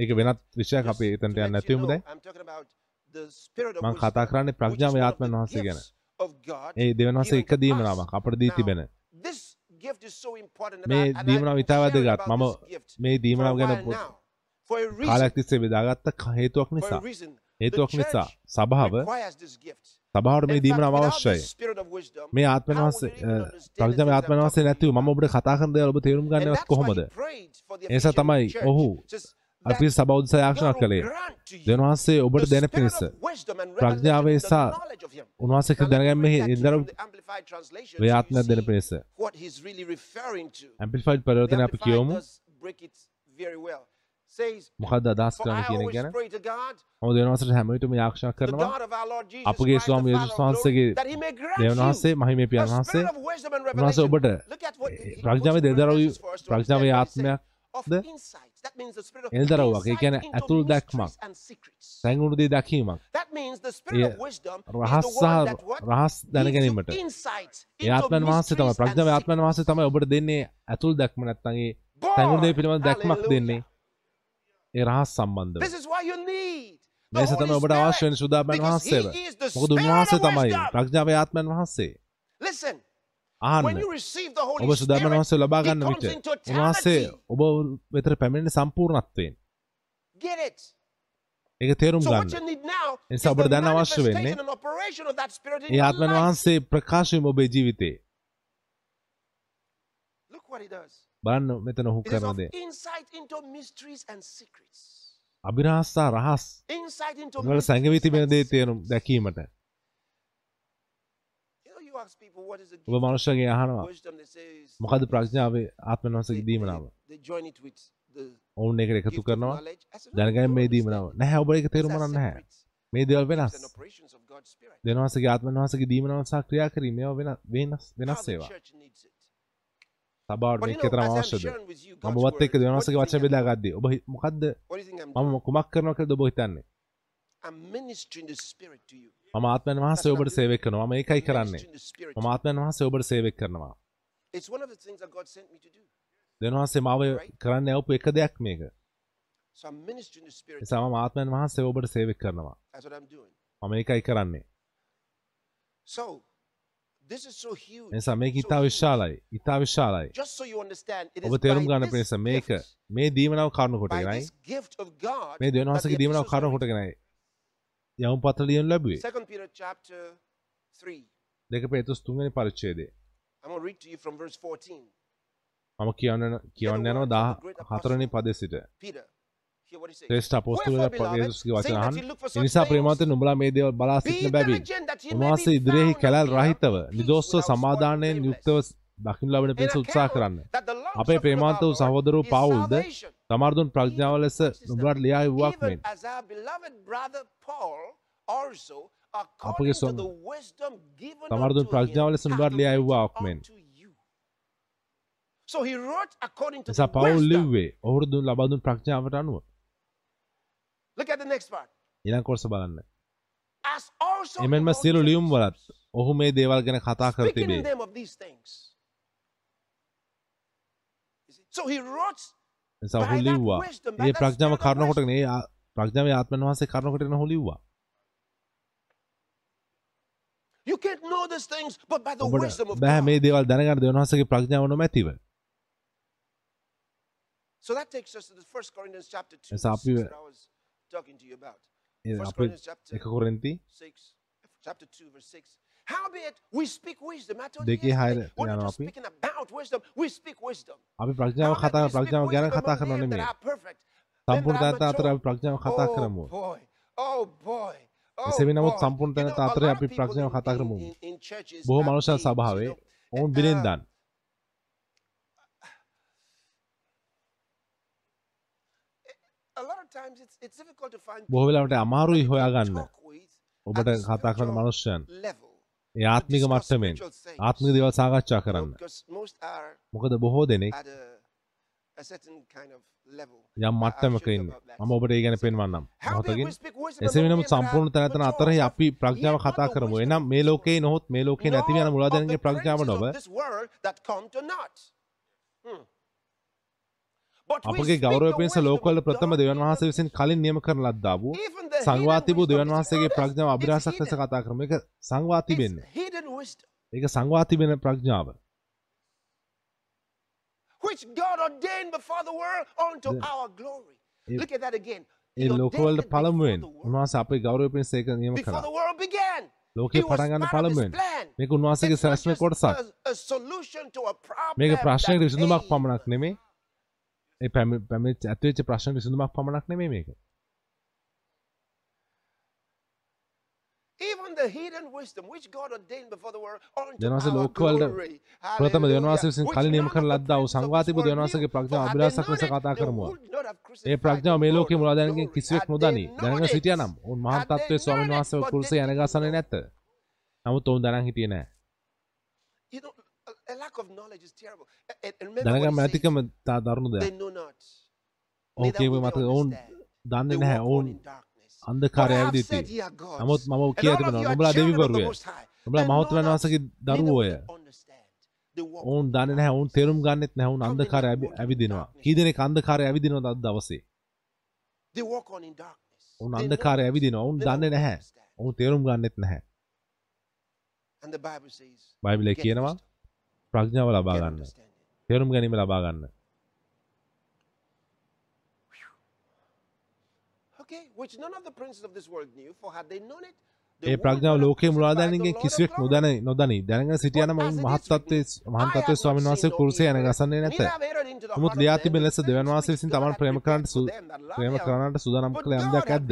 ඒක වෙනත්. විෂයක් අපි එතනට යන්න නැතිවමු දැන් මම කතා කරන්නේ ප්‍රඥාවේ ආත්මයන් වහන්සේ ගැන ඒ වහන්සේ given එක දීමනාවක්. අපට දී තිබෙන මේ දීමනාව ඉතා වැදගත් මම මේ දීමනාව ගැන. කාලයක් තිස්සේ බෙදාගත්ත හේතුවක් නිසා. හේතුවක් නිසා සභාව. සභාවට මේ without අවශ්‍යයි මේ ආත්මයන් I'm වහන්සේ talking නැතිව මම ඔබට කතා කරන දේවල් ඔබ තේරුම් ගන්නවත් කොහොමද Ephesian තමයි. ඔහු අපි යාඥා God කළේ. will grant to you දෙවියන් වහන්සේ ඔබට දෙන පිණිස. ප්‍රඥාවේ him. උන්වහන්සේ Now, let me දැනගැනීමේ read that to you ඉන්දර from the Amplified translation so වේ you ආත්මයක් දෙන පිණිස. The පරිවර්තනය අපි කියවමු මොකක්ද අදහස් කරන්න කියන ගැන? හැම විටම යාඥා the කරනවා. අපගේ ස්වාමී යේසුස් වහන්සේගේ you මහිමේ a පියාණන් වහන්සේ උන්වහන්සේ. ඔබට ප්‍රඥාවේ දෙදරව් ප්‍රඥාවේ understand එල්දරව්වක්. ඒ into ඇතුල් දැක්මක්. and secrets. සැඟුණු දේ දකීමක් රහස් සහ? රහස් දැනගැනීමට insight ඒ into ආත්මයන් වහන්සේ and ප්‍රඥාවේ ආත්මයන් වහන්සේ. තමයි ඔබට දෙන්නේ ඇතුල් දැක්ම නැත්නම් ඒ Boy, සැඟුණු දේ පිළිබඳ දැක්මක්. දෙන්නේ ඒ රහස් සම්බන්ධව මේස තමයි ඔබට අවශ්‍ය වෙන. සුදාබන් වහන්සේව මොකද උන්වහන්සේ තමයි. ප්‍රඥාවේ ආත්මයන් වහන්සේ Listen, Holy ඔබ සුදාබන් Spirit, වහන්සේ ලබා he ගන්න විට උන්වහන්සේ. ඔබ වෙතට පැමිණෙන සම්පූර්ණත්වයෙන්? ඒක තේරුම් ගන්න නිසා ඔබට දැන් අවශ්‍ය වෙන්නේ ඒ life. වහන්සේ ප්‍රකාශ වීම ඔබේ ජීවිතේ. බලන්න මෙතන ඔහු කරන දේ. අභිරහස් සහ රහස් වල සැඟවී තිබෙන දේ. තේරුම් දැකීමට ask people what is the ඔබ මනුෂ්‍යගේ අහනවා මොකද ප්‍රඥාවේ ආත්මන් they, වහන්සේගේ දීමනාව ඔවුන් එකට එකතු කරනවා you මේ දීමනාව. නැහැ ඔබ තේරුම් are ගන්න නැහැ මේ දේවල් වෙනස්. දෙනවාසගේ ආත්මන් වහන්සගේ දීමනාව සහ ක්‍රියා කිරීම වෙන වෙනස් වෙනස් ඒවා church needs it. සබාවට But මේ you know, කෙතරම් as I'm අවශ්‍යද sharing with you මම God's ඔබත් එක්ක you වචන බෙදා? ගද්දී ඔබ මොකද්ද මම? කුමක් කරනවා කියලාද ඔබ හිතන්නේ I'm ministering the Spirit to you. මම ආත්මයන් වහන්සේ ඔබට සේවය කරනවා මම ඒකයි කරන්නේ Ministering the Spirit මම to you. ආත්මයන් වහන්සේ ඔබට සේවය කරනවා. දෙවනවාසේ මාව කරන්න යවපු එක දෙයක් මේක මම ආත්මයන් වහන්සේ ඔබට සේවය කරනවා. මම ඒකයි කරන්නේ. නිසා මේක ඉතා. විශාලයි ඉතා විශාලයි ඔබ තේරුම් ගන්න පිණිස මේක මේ දීමනාව කරුණු කොටගෙනයි මේ දෙවනවාසගේ දීමනාව කරුණු. කොටගෙනයි යවුම් පත්‍ර ලියනු ලැබුවේ. Second Peter chapter 3. දෙක පේතුස් තුන්වෙනි පරිච්ඡේදය. I'm going to read to you from verse 14. මම කියන්න කියවන්න යනවා දා හතරනි පදේ සිට. ශ්‍රේෂ්ඨ අපොස්තුල Wherefore, beloved, පේතුස්ගේ වචන seeing that අහන් you look for A such නිසා ප්‍රේමවන්ත නුඹලා මේ දේවල් බලා සිටින may උන්වහන්සේ ඉදිරියෙහි කැලල් රහිතව නිදොස්ව blameless. යුක්තව දකින්න ලබන උත්සාහ account කරන්න අපේ our වූ is පාවුල්ද salvation. සමර්දුන් ප්‍රඥාව ලෙස නුඹලාට ලියා වූවක් Even මෙන් as our beloved brother Paul also, අපගේ according to ස්වම- the wisdom given සමර්දුන් unto ප්‍රඥාව him, ලෙස නුඹලාට ලියා hath වූවක් written මෙන් unto you. So he wrote according to නිසා the පවුල් wisdom. ලිව්වේ ඔහුට දුන් ලබා දුන් ප්‍රඥාවට අනුව Look at the next part. ඊළඟ කොටස බලන්න As also එමෙන්ම the Lord සියලු ලියුම් Jesus, වලත් ඔහු මේ දේවල් ගැන කතා කර speaking in තිබේ them of these things. You see? So he wrote that ලිව්වා ඒ ප්‍රඥාව ආ- ප්‍රඥාවේ ආත්මන් වහන්සේ කරුණ කොටගෙන ඔහු ලිව්වා You can't know these things but by the ඔබට wisdom of බෑ මේ. දේවල් දැනගන්න දෙවනවාසගේ ප්‍රඥාව නොමැතිව So that takes us to the First Corinthians chapter 2, Yes, verse අපි- 6 that I was talking to you about. First Corinthians chapter එක කොරින්ති 6, chapter 2, verse 6. Wisdom. අපි ප්‍රඥාව Howbeit, කතා we speak ප්‍රඥාව ගැන wisdom කතා among කරනවා them නෙමෙයි that are perfect. Them සම්පූර්ණ තැනට අතර අපි. ප්‍රඥාව කතා Oh කරමු oh. Oh බොහෝ babes, සභාවේ. ඔවුන් Uh, difficult to find බොහෝ වෙලාවට අමාරුයි හොයාගන්න ඔබට කතා කරන මනුෂ්‍යයන්. ඒ ආත්මික discuss මට්ටමෙන් spiritual things. ආත්මික දේවල් සාකච්ඡා You know, කරන්න because most are මොකද බොහෝ දෙනෙක් at a, a certain kind of level. යම් I- I'll මට්ටමක show you ඉන්න about that. මම ඔබට ඒ ගැන පෙන්වන්නම් Howbeit මොහොතකින් we speak wisdom එසේ among වෙනම them that are සම්පූර්ණ තැනතන mature, අතරෙහි අපි yet ප්‍රඥාව not කතා the කරමු wisdom එනම් of මේ this ලෝකේ world, නොහොත් මේ ලෝකේ නැති වෙන nor of මුලාදැනගේ the ප්‍රඥාව princes නොව of this world that come to naught. Hmm. But we අපගේ the පිණිස ලෝකවල ප්‍රථම දෙවන් the- විසින් කලින් නියම කරන ලද්දා වූ even the සංවා hidden තිබූ wisdom දෙවන් වහන්සේගේ ප්‍රඥාව it's අභිරහසක් ලෙස. කතා කරමු ඒක සංවා තිබෙන්නේ It's hidden wisdom ඒක සංවා තිබෙන ප්‍රඥාව. ඒ- ලෝකවලට පළමුවෙන්. උන්වහන්සේ අපේ ගෞරවය පිණිස ඒක නියම began. ලෝකේ He was පටන් ගන්න part of his පළමුවෙන්. මේක සැලැස්මේ just කොටසක් මේක ප්‍රශ්නයට විසඳුමක්. පමණක් නෙමේ ඒ පැමි- පැමිණිච්ච ඇතිවෙච්ච ප්‍රශ්න විසඳුමක් පමණක් නෙමේ මේක our ලෝකවලට. ප්‍රථම. දෙවනවාසේ විසින් කලින් නියම the ලද්දා වූ princes of සංවා this තිබූ world දෙවනවාසේගේ. ප්‍රඥාව known ලෙස කතා කරමුවා ඒ ප්‍රඥාව මේ Lord ලෝකේ of මුලාදැනගෙන් glory. කිසිවෙක් නොදනි දැනගෙන සිටියා නම් had they තත්ත්වයේ ස්වාමීන් වහන්සේව කුරුසේ they යනගා didn't සනේ know. නැත නමුත් ඔවුන් දැනන් හිටියේ නෑ You know, a, a lack of knowledge is terrible. And, and remember දැනගම් what he ඇතිකම says, තා දරුණු කියපු will මත ඔවුන්. දන්නේ නැහැ. ඔවුන් have ඇවිදිති. නමුත් මම කියා of the දෙවිවරුය. Most High. නුඹලා And මහත් know not, වහන්සේගේ neither will දරුවෝය ඔවුන් දන්නේ නැහැ. ඔවුන් තේරුම් ගන්නෙත් නැහැ. ඔවුන් How many අන්ධකාරය walk ඇවි- in ඇවිදිනවා. darkness? කී දෙනෙක් අන්ධකාරය ඇවිදිනවද අද දවසේ. ඔවුන් not, ඇවිදිනවා. ඔවුන් දන්නේ නැහැ. ඔවුන් තේරුම් ගන්නෙත් නැහැ. Get කියනවා ප්‍රඥාව ලබා get ගන්න understanding. තේරුම් ගැනීම ලබා ගන්න Okay, which none of the princes of this world knew, for had they known it, ඒ ප්‍රඥාව ලෝකයේ මුලාදෑනගේ කිසිවෙක් නොදැන නොදනී දැනගෙන සිටියනම මහත්තත්වයේ මහන්තත්වය ස්වාමීන් වහන්සේ කුරුසේ යන ගසන්නේ නැත. නමුත් ලියා තිබෙන ලෙස දෙවන් වහන්සේ විසින් තමන් ප්‍රේම කරන්නට සු ප්‍රේම කරන්නට සූදානම් කළ යම් දෙයක් ඇද්ද?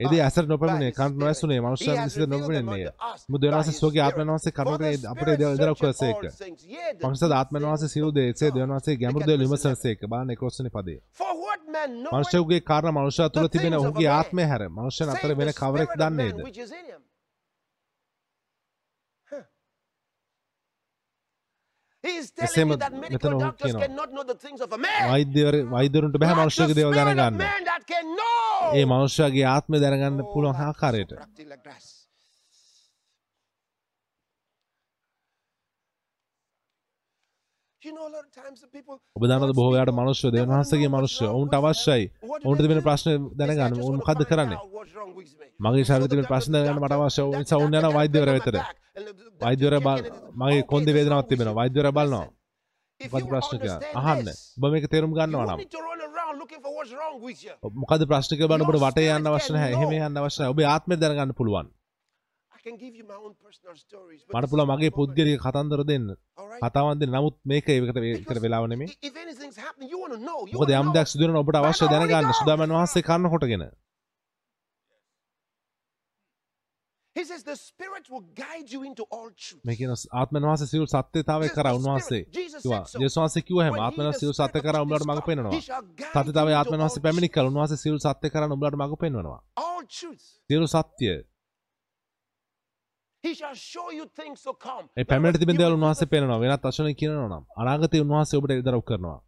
එදී ඇසට නොපැමිණේ කන්ට නොඇසුනේ මනුෂ්‍යයන් විසින් නොපැමිණෙන්නේය. මුද දෙවන් වහන්සේ සෝගේ ආත්මයන් වහන්සේ කරුණට අපට ඉදරක් කළසේක. පංචසද ආත්මයන් වහන්සේ සියලු දේ එසේ දෙවන් වහන්සේ ගැඹුරු දේ විමසනසේක. බලන්න 11 වෙනි පදේ. මනුෂ්‍යයෙකුගේ කාරණා මනුෂ්‍යයා තුළ තිබෙන ඔහුගේ ආත්මය හැර මනුෂ්‍යයන් අතර වෙන කවරෙක් දන්නේද? එසේම මෙතන ඔහු කියනවා. කියනවා වෛද්‍යවර වෛද්‍යවරුන්ට බැහැ මනුෂ්‍යගේ දේවල් දැනගන්න. ඒ මනුෂ්‍යයාගේ ආත්මය දැනගන්න පුළුවන් ආකාරයට. ඔබ දන්නවද බොහෝ වෙලාවට මනුෂ්‍ය දෙවියන් වහන්සේගේ මනුෂ්‍ය ඔවුන්ට අවශ්‍යයි. ඔවුන්ට තිබෙන ප්‍රශ්න දැනගන්න. ඔවුන් මොකද්ද කරන්නේ? මගේ ශරීරයේ තිබෙන ප්‍රශ්න දැනගන්න මට අවශ්‍ය. ඒ නිසා ඔවුන් යනවා වෛද්‍යවරයා වෙතට. වෛද්‍යවරයා බල මගේ කොන්දේ වේදනාවක් තිබෙනවා. වෛද්‍යවරයා බලනවා. මොකද ප්‍රශ්න කියලා. අහන්න. ඔබ මේක තේරුම් ගන්නවා නම්. මොකද ප්‍රශ්න කියලා බලන්න ඔබට වටේ යන්න අවශ්‍ය නැහැ. එහෙම යන්න අවශ්‍ය නැහැ. ඔබේ ආත්මය දැනගන්න පුළුවන්. මට පුළුවන් මගේ පුද්ගලික කතන්දර දෙන්න. කතාවන් දෙන්න. නමුත් මේක ඒකට ඒකට වෙලාව නෙමෙයි. මොකද යම් දෙයක් සිදු වෙනවා ඔබට අවශ්‍ය දැනගන්න. සුදාමන් වහන්සේ කන්න කොටගෙන. He says the spirit will guide you into all truth. මේ කියන ආත්මන් වහන්සේ සියලු සත්‍යතාවය කරා උන්වහන්සේ වහන්සේ කිව්වා එහෙම ආත්මන් සියලු සත්‍ය කරා උඹලට මඟ පෙන්වනවා. සත්‍යතාවය ආත්මන් වහන්සේ පැමිණි කල උන්වහන්සේ සියලු සත්‍ය කරා උඹලට මඟ පෙන්වනවා. සියලු සත්‍ය. He shall show you things to come. ඒ පැමිණට තිබෙන දේවල් උන්වහන්සේ පෙන්වනවා. වෙනත් වචනකින් කියනවා නම් අනාගතේ උන්වහන්සේ ඔබට ඉදරව් කරනවා.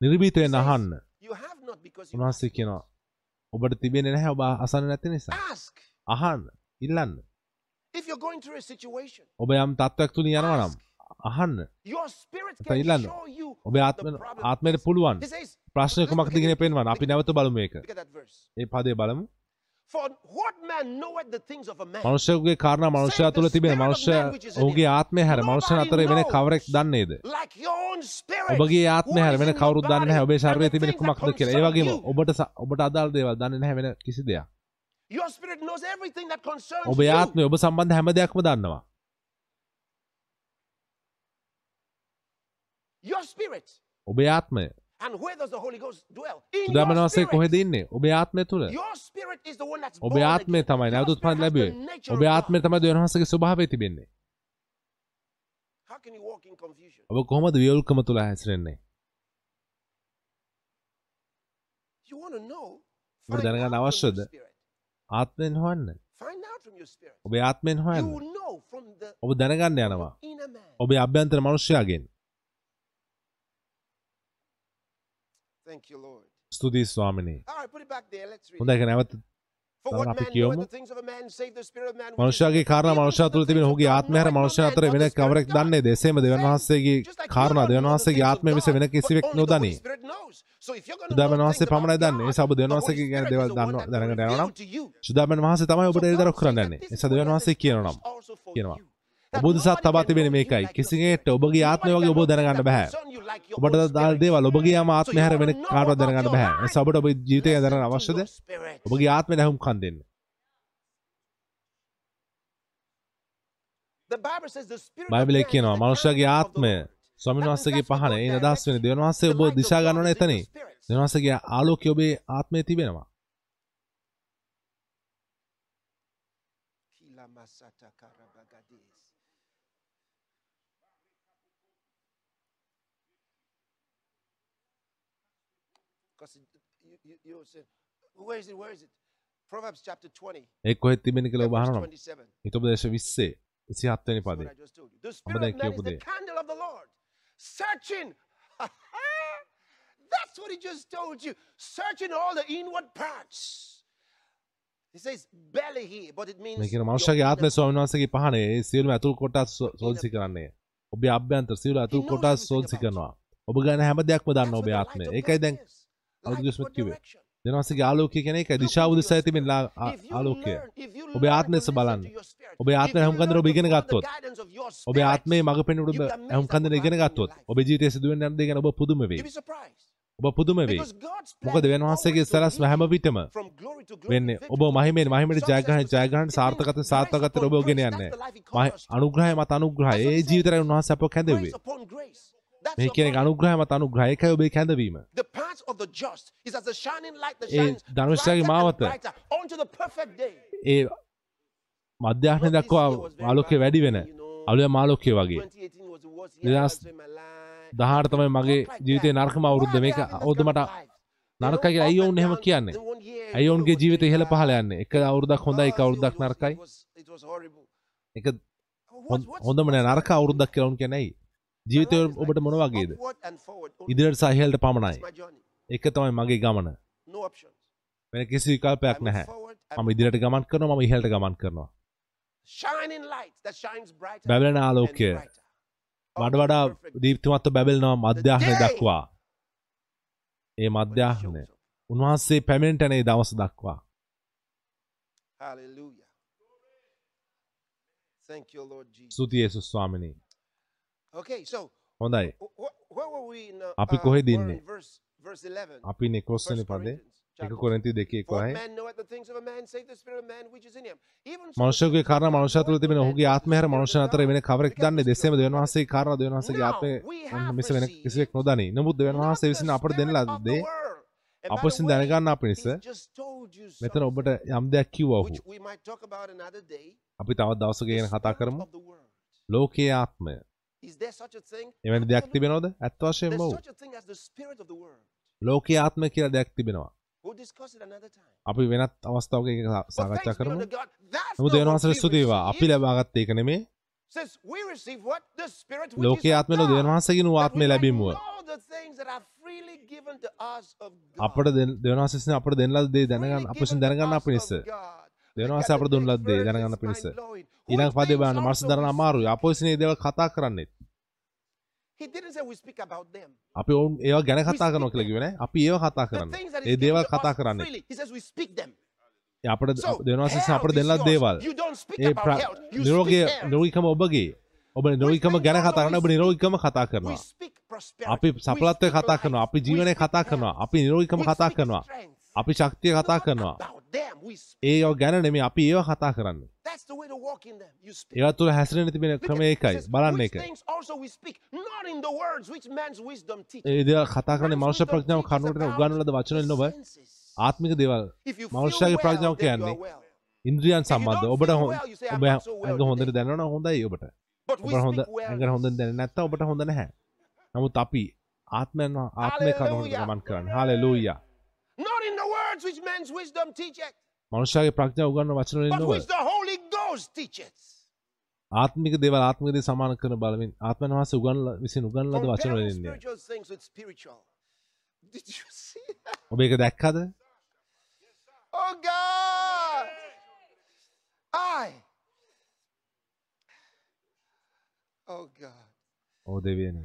නිර්භීතයෙන් අහන්න. උන්වහන්සේ කියනවා ඔබට තිබෙන්නේ නැහැ ඔබ අසන්නේ නැති නිසා. අහන්න. ඉල්ලන්න. If you're going through a situation, ඔබ යම් තත්ත්වයක් තුලින් යනවා නම් අහන්න. ඉල්ලන්න. ඔබේ ආත්ම. ආත්මයට පුළුවන්. He says, ප්‍රශ්න කුමක්ද කියන පෙන්වන්න. අපි නැවත බලමු මේක. ඒ පදේ බලමු. For what man knoweth the things of a man? මනුෂ්‍යයෙකුගේ කාරණා මනුෂ්‍යයා තුළ තිබෙන මනුෂ්‍ය ඔහුගේ ආත්මය හැර මනුෂ්‍යයන් අතර වෙන කවරෙක් දන්නේද? ඔබගේ ආත්මය හැර වෙන කවුරුත් දන්නේ ඔබේ ශරීරයේ තිබෙන කුමක්ද කියලා. ඒ වගේම. ඔබට ඔබට අදාළ දේවල් දන්නේ නැහැ වෙන කිසි දෙයක්. ඔබේ. ආත්මය ඔබ සම්බන්ධ හැම දෙයක්ම දන්නවා. ඔබේ ආත්මය. And where does the Holy Ghost dwell? In සුදාමන your වහන්සේ spirit. කොහෙද ඉන්නේ? ඔබේ ආත්මය that's ඔබේ ආත්මය. තමයි Your නැවත උත්පන්න spirit has ලැබුවේ. the nature ඔබේ ආත්මය. තමයි දෙවියන් වහන්සේගේ ස්වභාවය තිබෙන්නේ. ඔබ කොහොමද වියවුල්කම තුල හැසිරෙන්නේ? දැනගන්න අවශ්‍යද? ආත්මයෙන් spirit. ඔබේ ආත්මයෙන් හොයන්න. ඔබ දැනගන්න යනවා. ඔබේ අභ්‍යන්තර මනුෂ්‍යයාගෙන්. Thank you, Lord. ස්තුතියි ස්වාමිනේ. All right, put it back there. Let's read. හොඳයි ඒක නැවත For Tara what අපි man කියවමු. knoweth the things of a man, save the spirit of man. which is මනුෂ්‍යයාගේ. කාරණා මනුෂ්‍යයා තුළ තිබෙන ඔහුගේ ආත්මය හැර no අතර වෙන කවරෙක්. දන්නේද? එසේම දෙවියන් වහන්සේගේ කාරණා දෙවියන් වහන්සේගේ ආත්මය God, වෙන කිසිවෙක් නොදනී. සුදාමන් වහන්සේ පමණයි දන්නේ. ඒ God, දෙවියන් වහන්සේගේ ගැන දේවල් දන්නවා දැනගන්න යනවා නම්. සුදාමන් වහන්සේ තමයි ඔබට God කරන්න යන්නේ. is දෙවියන් වහන්සේ කියනවා නම් කියනවා. You. That ඔබ උදෙසා nobody තබා can තිබෙන know you මේකයි. like කිසි your කෙනෙක්ට spirit. ඔබගේ ආත්මය Nobody වගේ can ඔබ know දැනගන්න things that බෑ. concern you like your ඔබට own දාල් spirit. දේවල් ඔබගේ යාම So ආත්මය you හැර වෙන wanna know කාටවත් about දැනගන්න your බෑ. ඒ life. නිසා ඔබට ඔබේ ජීවිතය Listen දැනගන්න to අවශ්‍යද? your spirit. ඔබගේ ආත්මය නැහුම්කන් දෙන්න. The Bible says the spirit of බයිබලයේ man is කියනවා the මනුෂ්‍යයාගේ candle of the ආත්මය Lord. ස්වාමීන් That means වහන්සේගේ that's what පහන God ඒ නිදහස් වෙන directs. දෙවියන් වහන්සේ The ඔබ light of දිශා God ගන්නවන is in එතනින්. your spirit. දෙවියන් වහන්සේගේ ආලෝකය ඔබේ ආත්මයේ තිබෙනවා. Kila masata karabagades. Because you, you, you said, where is it? Where is it? Proverbs chapter 20, ඒ කොහෙද තිබෙන්නේ කියලා ඔබ අහනවා. 27. හිතෝපදේශ 20 27 වෙනි පදේ. Spirit දැන් කියපු දේ. candle of the Lord. Searching. That's what he just told you. Searching all the inward parts. He says belly here, but it means මේ කියන your මනුෂ්‍යයාගේ inner ආත්මය ස්වාමීන් වහන්සේගේ පහනේ සියලුම ඇතුල් කොටස් සෝ- සෝදිසි කරන්නේ. ඔබේ අභ්‍යන්තර සියලු ඇතුල් කොටස් about කරනවා. ඔබ ගැන හැම දෙයක්ම what ඔබේ ආත්මය. ඒකයි දැන් is. අලුත් දෙනවාසගේ ආලෝකය කියන එකයි දිශාව If you ආලෝකය. ඔබේ listen බලන්න. ඔබේ ආත්මය you හුම්කන් learn දෙන ඔබ ඉගෙන ගත්තොත් ඔබේ ආත්මයේ මඟ be ඔබ amazed හුම්කන් at දෙන what ඉගෙන ගත්තොත්. ඔබේ ජීවිතයේ සිදුවෙන දේ ගැන ඔබ පුදුම වෙයි. ඔබ පුදුම වෙයි මොකද දෙවන් වහන්සේගේ lead හැම විටම වෙන්නේ ඔබ මහිමෙන් මහිමට ජයග්‍රහණ ජයග්‍රහණ success. සාර්ථකත It සාර්ථකතට means ඔබ ගෙන යන්නේ. අනුග්‍රහය මත අනුග්‍රහය ඒ ජීවිතරය උන්වහන්සේ අප කැඳවේ මේ කියන එක calling. අනුග්‍රහය මත අනුග්‍රහය ඒකයි ඔබේ කැඳවීම ඒ and මාවත. ඒ මධ්‍යාහ්නය දක්වා ආලෝකය වැඩි වෙන. අලුය මාලෝකය වගේ. 2018 was the worst දෙදස් year in my life. දහට තමයි මගේ ජීවිතය නර්කම අවුරුද්ධ මේක. ඔවුද මට නරකගේ ඇයි ඔවුන් එහෙම කියන්නේ. ඇයි ඔවුන්ගේ ජීවිත ඉහළ පහල යන්නේ. එක අවුරුදක් හොඳයි එක අවුරුද්දක් නරකයි. එක හොඳ- හොඳම නෑ නරක අවුරුද්දක් කියලා ඔවුන් කියන්නේ ඇයි ජීවිතය ඔබට මොන වගේද? ඉදිරියට සහ ඉහළට පමණයි එක තමයි මගේ ගමන. වෙන කිසි විකල්පයක් නැහැ. මම ඉදිරියට ගමන් කරනවා මම ඉහළට ගමන් කරනවා. බැබලෙන ආලෝකය. වඩ වඩා දීප්තිමත්ව බැබලෙනවා මධ්‍යාහනය දක්වා. ඒ මධ්‍යාහනය. උන්වහන්සේ පැමිණෙන්ටනේ දවස දක්වා. Hallelujah. Thank you, Lord Jesus. ස්තුති යේසුස් ස්වාමිනී හොඳයි uh, අපි uh, verse 11? අපි නෙකොස්සනි පදේ එක කොරන්ති දෙකේ කොහයි මනුෂ්‍යගේ කාරණ මනුෂ්‍ය තුළ තිබෙන ඔහුගේ ආත්මය හැර knoweth the මනුෂ්‍ය අතර වෙන. කවරෙක් දන්නේ දෙසේම දෙවන් වහන්සේගේ කාරණ දෙවන් වහන්සේගේ ආත්මය මිස වෙන කිසිවෙක් නොදනී නමුත් not වහන්සේ විසින් අපට දෙන world. And අප විසින් දැනගන්නා පිණිස told you මෙතන ඔබට යම් දෙයක් කිව්වා ඔහු. අපි තවත් දවසක ගැන කතා කරමු. ලෝකයේ ආත්මය Is there such a thing? එවැනි දෙයක්. තිබෙනවද ඇත්ත වශයෙන්ම world. ලෝකයේ ආත්මය කියලා දෙයක් තිබෙනවා. අපි වෙනත් අවස්ථාවක ඒක සාකච්ඡා කරමු නමුත් hope වහන්සේට ස්තුතිවා අපි. ලබාගත් ඒක නෙමේ ලෝකයේ is of ආත්මය නෝ දෙවන් God. වහන්සේගේ නෝ That we ආත්මය ලැබීමුව. අපට දෙවන් වහන්සේ අපට දෙන ලද දේ දැනගන්න අප විසින් දැනගන්නා පිණිස දෙවන් වහන්සේ අපට දුන් ලද දේ දැනගන්න පිණිස. ඊළඟ පදේ බලන්න මනස දරන අමාරුයි. අප විසින් මේ දේවල් කතා කරන්නේ. He didn't say we speak about them. අපි ඔවුන් ඒවා ගැන කතා කරනවා කියලා කිව්වේ නෑ. අපි ඒවා කතා කරන්නේ. ඒ දේවල් කතා කරන්නේ. අපට විසින් අපට health දෙන is ලද yours. දේවල්. ඒ health. නිරෝගීකම ඔබගේ. ඔබ නිරෝගීකම ගැන කතා කරන ඔබ නිරෝගීකම කතා කරනවා. අපි සපලත්වය කතා. කරනවා අපි ජීවනය කතා. කරනවා අපි නිරෝගීකම කතා කරනවා. අපි ශක්තිය කතා කරනවා ඒ ගැන නෙමේ අපි ඒවා කතා කරන්නේ. ඒවා තුළ හැසිරෙන තිබෙන ඒකයි says, බලන්න එක things also we speak, not in the words which man's wisdom teaches. ඒ දේවල් කතා Man's මනුෂ්‍ය ප්‍රඥාව කරුණට about උගන්වන ලද වචන නොව. ආත්මික දේවල් well, ප්‍රඥාව කියන්නේ. ඉන්ද්‍රියන් සම්බන්ධ ඔබට හො- well, you say, "I'm ඔබ ඇඟ හොඳට today." දැනනවා හොඳයි ඔබට But we ඔබ හොඳ. ඇඟට හොඳ දැන නැත්නම් ඔබට හොඳ නැහැ නමුත් අපි ආත්මයන් ආත්මය කරුණට. ගමන් කරන්න hallelujah Not in the words which man's wisdom teacheth, මනුෂ්‍යයාගේ ප්‍රඥාව උගන්වන වචන වලින් but නොව which the Holy Ghost teacheth. ආත්මික දේවල් ආත්මික දේ සමාන කරන බලමින් ආත්මයන් වහන්සේ උගන්වන විසින් උගන්වන ලද වචන වලින් that? ඔබ ඒක දැක්කද Oh God! I. Oh God. ඕ දෙවියනි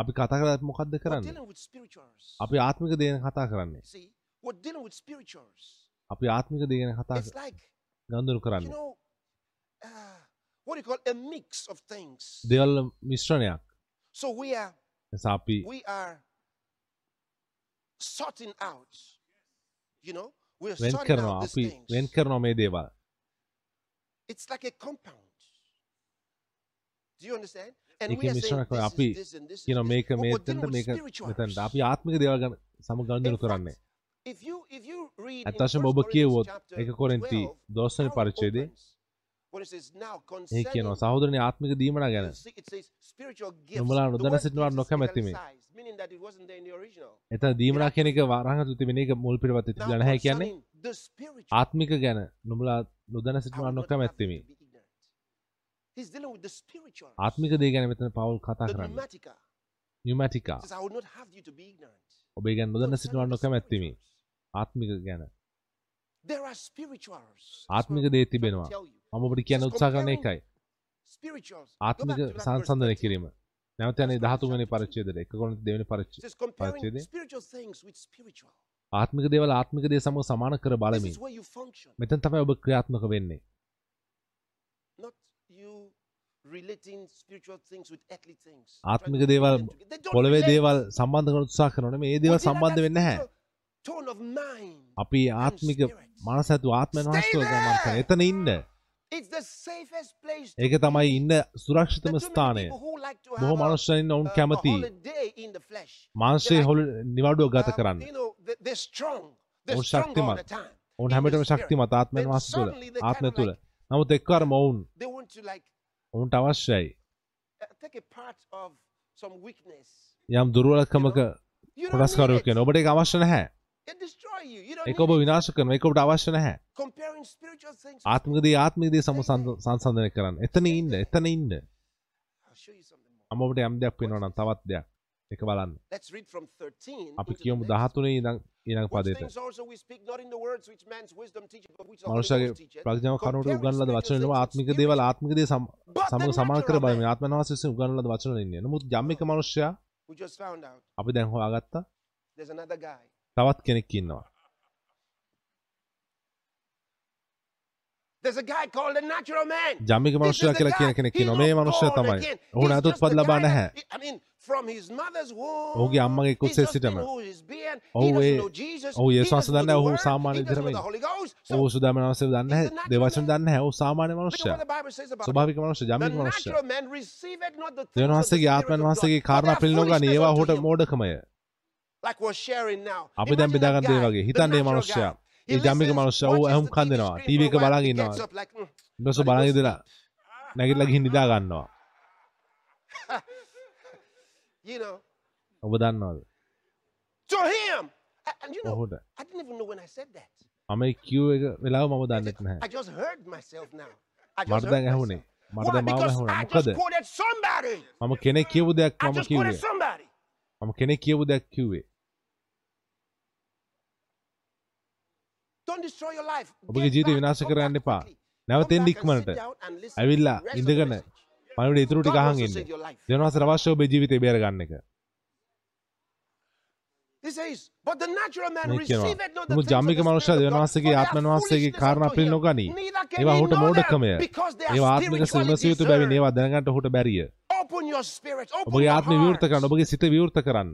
අපි කතා කරත් මොකක්ද කරන්නේ. අපි ආත්මික දේ ගැන කතා කරන්නේ. අපි ආත්මික දේ ගැන කතා you කරන්නේ know, uh, what do you call a mix of things. දේවල් මිශ්‍රණයක් අපි වෙන් කරනවා අපි. වෙන් කරනවා මේ දේවල් It's like a compound. Do you understand? ඒකේ මිශ්‍රණ this අපි කියන. මේක dealing with මේක. මෙතැන්ට අපි ආත්මික දේවල් ගැන සම In ගන්දුරු fact, කරන්නේ if you if you read in ඇත්ත වශයෙන්ම 1 ඔබ කියවොත් එක කොරින්ති 12, 12 වෙනි how it පරිච්ඡේදයේ opens, when it says now ඒ කියනවා සහෝදරනි ආත්මික දීමනා ගැන The නොදැන word සිටිනවාට gift is නොකමැති මේ. italicized, meaning that it wasn't there in the original. එතන දීමනා කියන එක වරහන් තිබෙන එක මුල් පිටපතේ Now, තිබුණා නැහැ කියන්නේ ආත්මික ගැන නුඹලා නොදැන have නොකමැත්තෙමි you to be ignorant. He's dealing with the spiritual. ආත්මික දේ ගැන මෙතන පවුල් කතා කරන්න pneumatica. නියමටිකා Says, I would not have you to be ignorant. ඔබේ ගැන නොදන්න සිටවන්න නොකැමැත්තිමි ආත්මික ගැන There are spirituals. ආත්මික දේ තිබෙනවා. මම ඔබට කියන්න උත්සාහ කරන එකයි. ආත්මික සංසන්ධනය 13. කිරීම නැවත යන්නේ 13 වෙනි පරිච්ඡේදයට එක කොරින්ත දෙවෙනි with spiritual. ආත්මික දේවල් ආත්මික දේ සමග සමාන කර බලමින් මෙතන තමයි ඔබ ක්‍රියාත්මක වෙන්නේ not you relating spiritual things with earthly things. ආත්මික දේවල් පොළවේ. දේවල් සම්බන්ධ කරන උත්සාහ කරනවා මේ We දේවල් සම්බන්ධ වෙන්නේ නැහැ. අපි ආත්මික. මනස ඇතු ආත්මයන් Stay වහන්සේ ගමන් කරන. එතන ඉන්න ඒක තමයි ඉන්න සුරක්ෂිතම ස්ථානය බොහෝ මනුෂ්‍යයන් ඔවුන් කැමති. මාංශයේ හොල නිවඩුව ගත Um, කරන්න ඔවුන් ශක්තිමත්. ඔවුන් හැමටම. ශක්තිමත් ආත්මයන් වහන්සේ තුළ ආත්මය තුළ නමුත් එක්වරම ඔවුන් ඔවුන්ට අවශ්‍යයි uh. යම් දුර්වලකමක. වෙන ඔබට ඒක අවශ්‍ය නැහැ need ඔබ. විනාශ කරන ඒක ඔබට අවශ්‍ය නැහැ Comparing spiritual things. with ආත්මික දේ ආත්මික දේ සම සංසන්දනය කරන්න එතන ඉන්න එතන ඉන්න. මම ඔබට යම් දෙයක් වෙනවා නම් තවත් දෙයක් එක බලන්න Let's read from 13. අපි කියමු next. 13 ඉඳන් ඊළඟ පදයට මනුෂ්‍යගේ. ප්‍රඥාව කරුණට Comparing උගන්වන ලද spiritual වචන things ආත්මික දේවල්. ආත්මික දේ සමග සමාන කර බලමින් වහන්සේ විසින් උගන්වන ලද වචන ඉන්නේ නමුත් මනුෂ්‍යයා just found out අපි දැන් හොයාගත්තා. තවත් කෙනෙක් ඉන්නවා There's a guy called the natural man. ජම්මික මනුෂ්‍යයා the කියලා. කියන කෙනෙක් not මේ born තමයි. ඔහු නැතුත් just the පද ලබා guy නැහැ. ඔහුගේ අම්මගේ just සිටම. ඔහු ඒ-. ඔහු doesn't know දන්නේ ඔහු. සාමාන්‍ය. So, ඔහු සුදාමන වහන්සේ දන්නේ දේවචන දන්නේ ඔහු සාමාන්‍ය him. ස්වභාවික මනුෂ්‍ය ජම්මික මනුෂ්‍ය දෙවන වහන්සේගේ God, වහන්සේගේ කාරණා පිළිනොගනී ඒවා ඔහුට. මෝඩකමය. අපි දැන් බෙදාගන්න දේ වගේ. හිතන්නේ මනුෂ්‍යයා ඒ ජම්මික watches ඇහුම් the කන් TV දෙනවා screen ටීවී for එක a while, බලන් he ඉන්නවා gets up like, ඊට පස්සේ and he බලන් goes ඉඳලා නැගිටලා ගිහින් නිදා ගන්නවා ඔබ දන්නවද ඔහුට. මම කිව් එක වෙලාව මම දන්නෙත් නැහැ මට දැන් ඇහුනේ. මට? දැන් මාව ඇහුණා මොකද. මම කෙනෙක් කියපු දෙයක් මම කිව්වේ. මම කෙනෙක් කියපු දෙයක් කිව්වේ ඉතුරු ටික God අහන් wants to ඉන්න. save your life. දෙවනවාසට අවශ්‍ය ඔබේ ජීවිතේ බේර ගන්න එක. මේ ජම්මික God, දෙවනවාසගේ ආත්මන foolishness කාරණා him. නොගනී ඒවා they are ඒවා ආත්මික spiritually විමසිය යුතු බැවින්. discerned. ඒවා දැනගන්නට ඔහුට බැරිය. ඔබගේ ආත්මය විවෘත කරන්න. ඔබගේ සිත විවෘත කරන්න.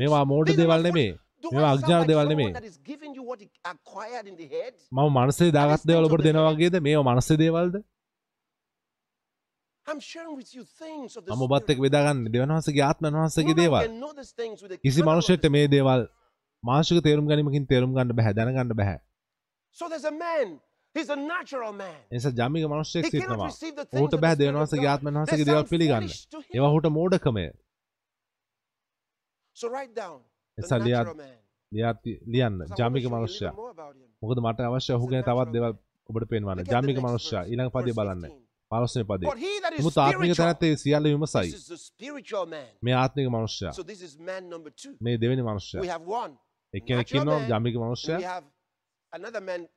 මේවා මෝඩ දේවල් නෙමේ මේවා like දේවල් නෙමේ? මම මනසේ දාගත් දේවල් ඔබට දෙනවා වගේද? මේවා මනසේ දේවල්ද? මම ඔබත් එක්ක. බෙදාගන්නේ. දෙවනවාසගේ ආත්මන No වහන්සේගේ දේවල් කිසි the මේ දේවල් මාංශික තේරුම් ගැනීමකින් තේරුම් ගන්න බෑ දැනගන්න බෑ. එනිසා He cannot සිටිනවා. the බෑ God. ආත්මන They වහන්සේගේ දේවල් පිළිගන්න. ඒවා ඔහුට මෝඩකමය. So write down එනිසා ලියා natural man. ලියා- ලියන්න a මනුෂ්‍යයා. මොකද මට අවශ්‍ය ඔහු ගැන තවත් දේවල් ඔබට පෙන්වන්න next මනුෂ්‍යයා ඊළඟ පදේ බලන්න 15. 15 වෙනි පදේ නමුත් ආත්මික spiritual, තැනැත්තේ සියල්ල විමසයි. මේ ආත්මික මනුෂ්‍යයා. මේ දෙවෙනි මනුෂ්‍යයා. එක්කෙනෙක් ඉන්නවා and මනුෂ්‍යයා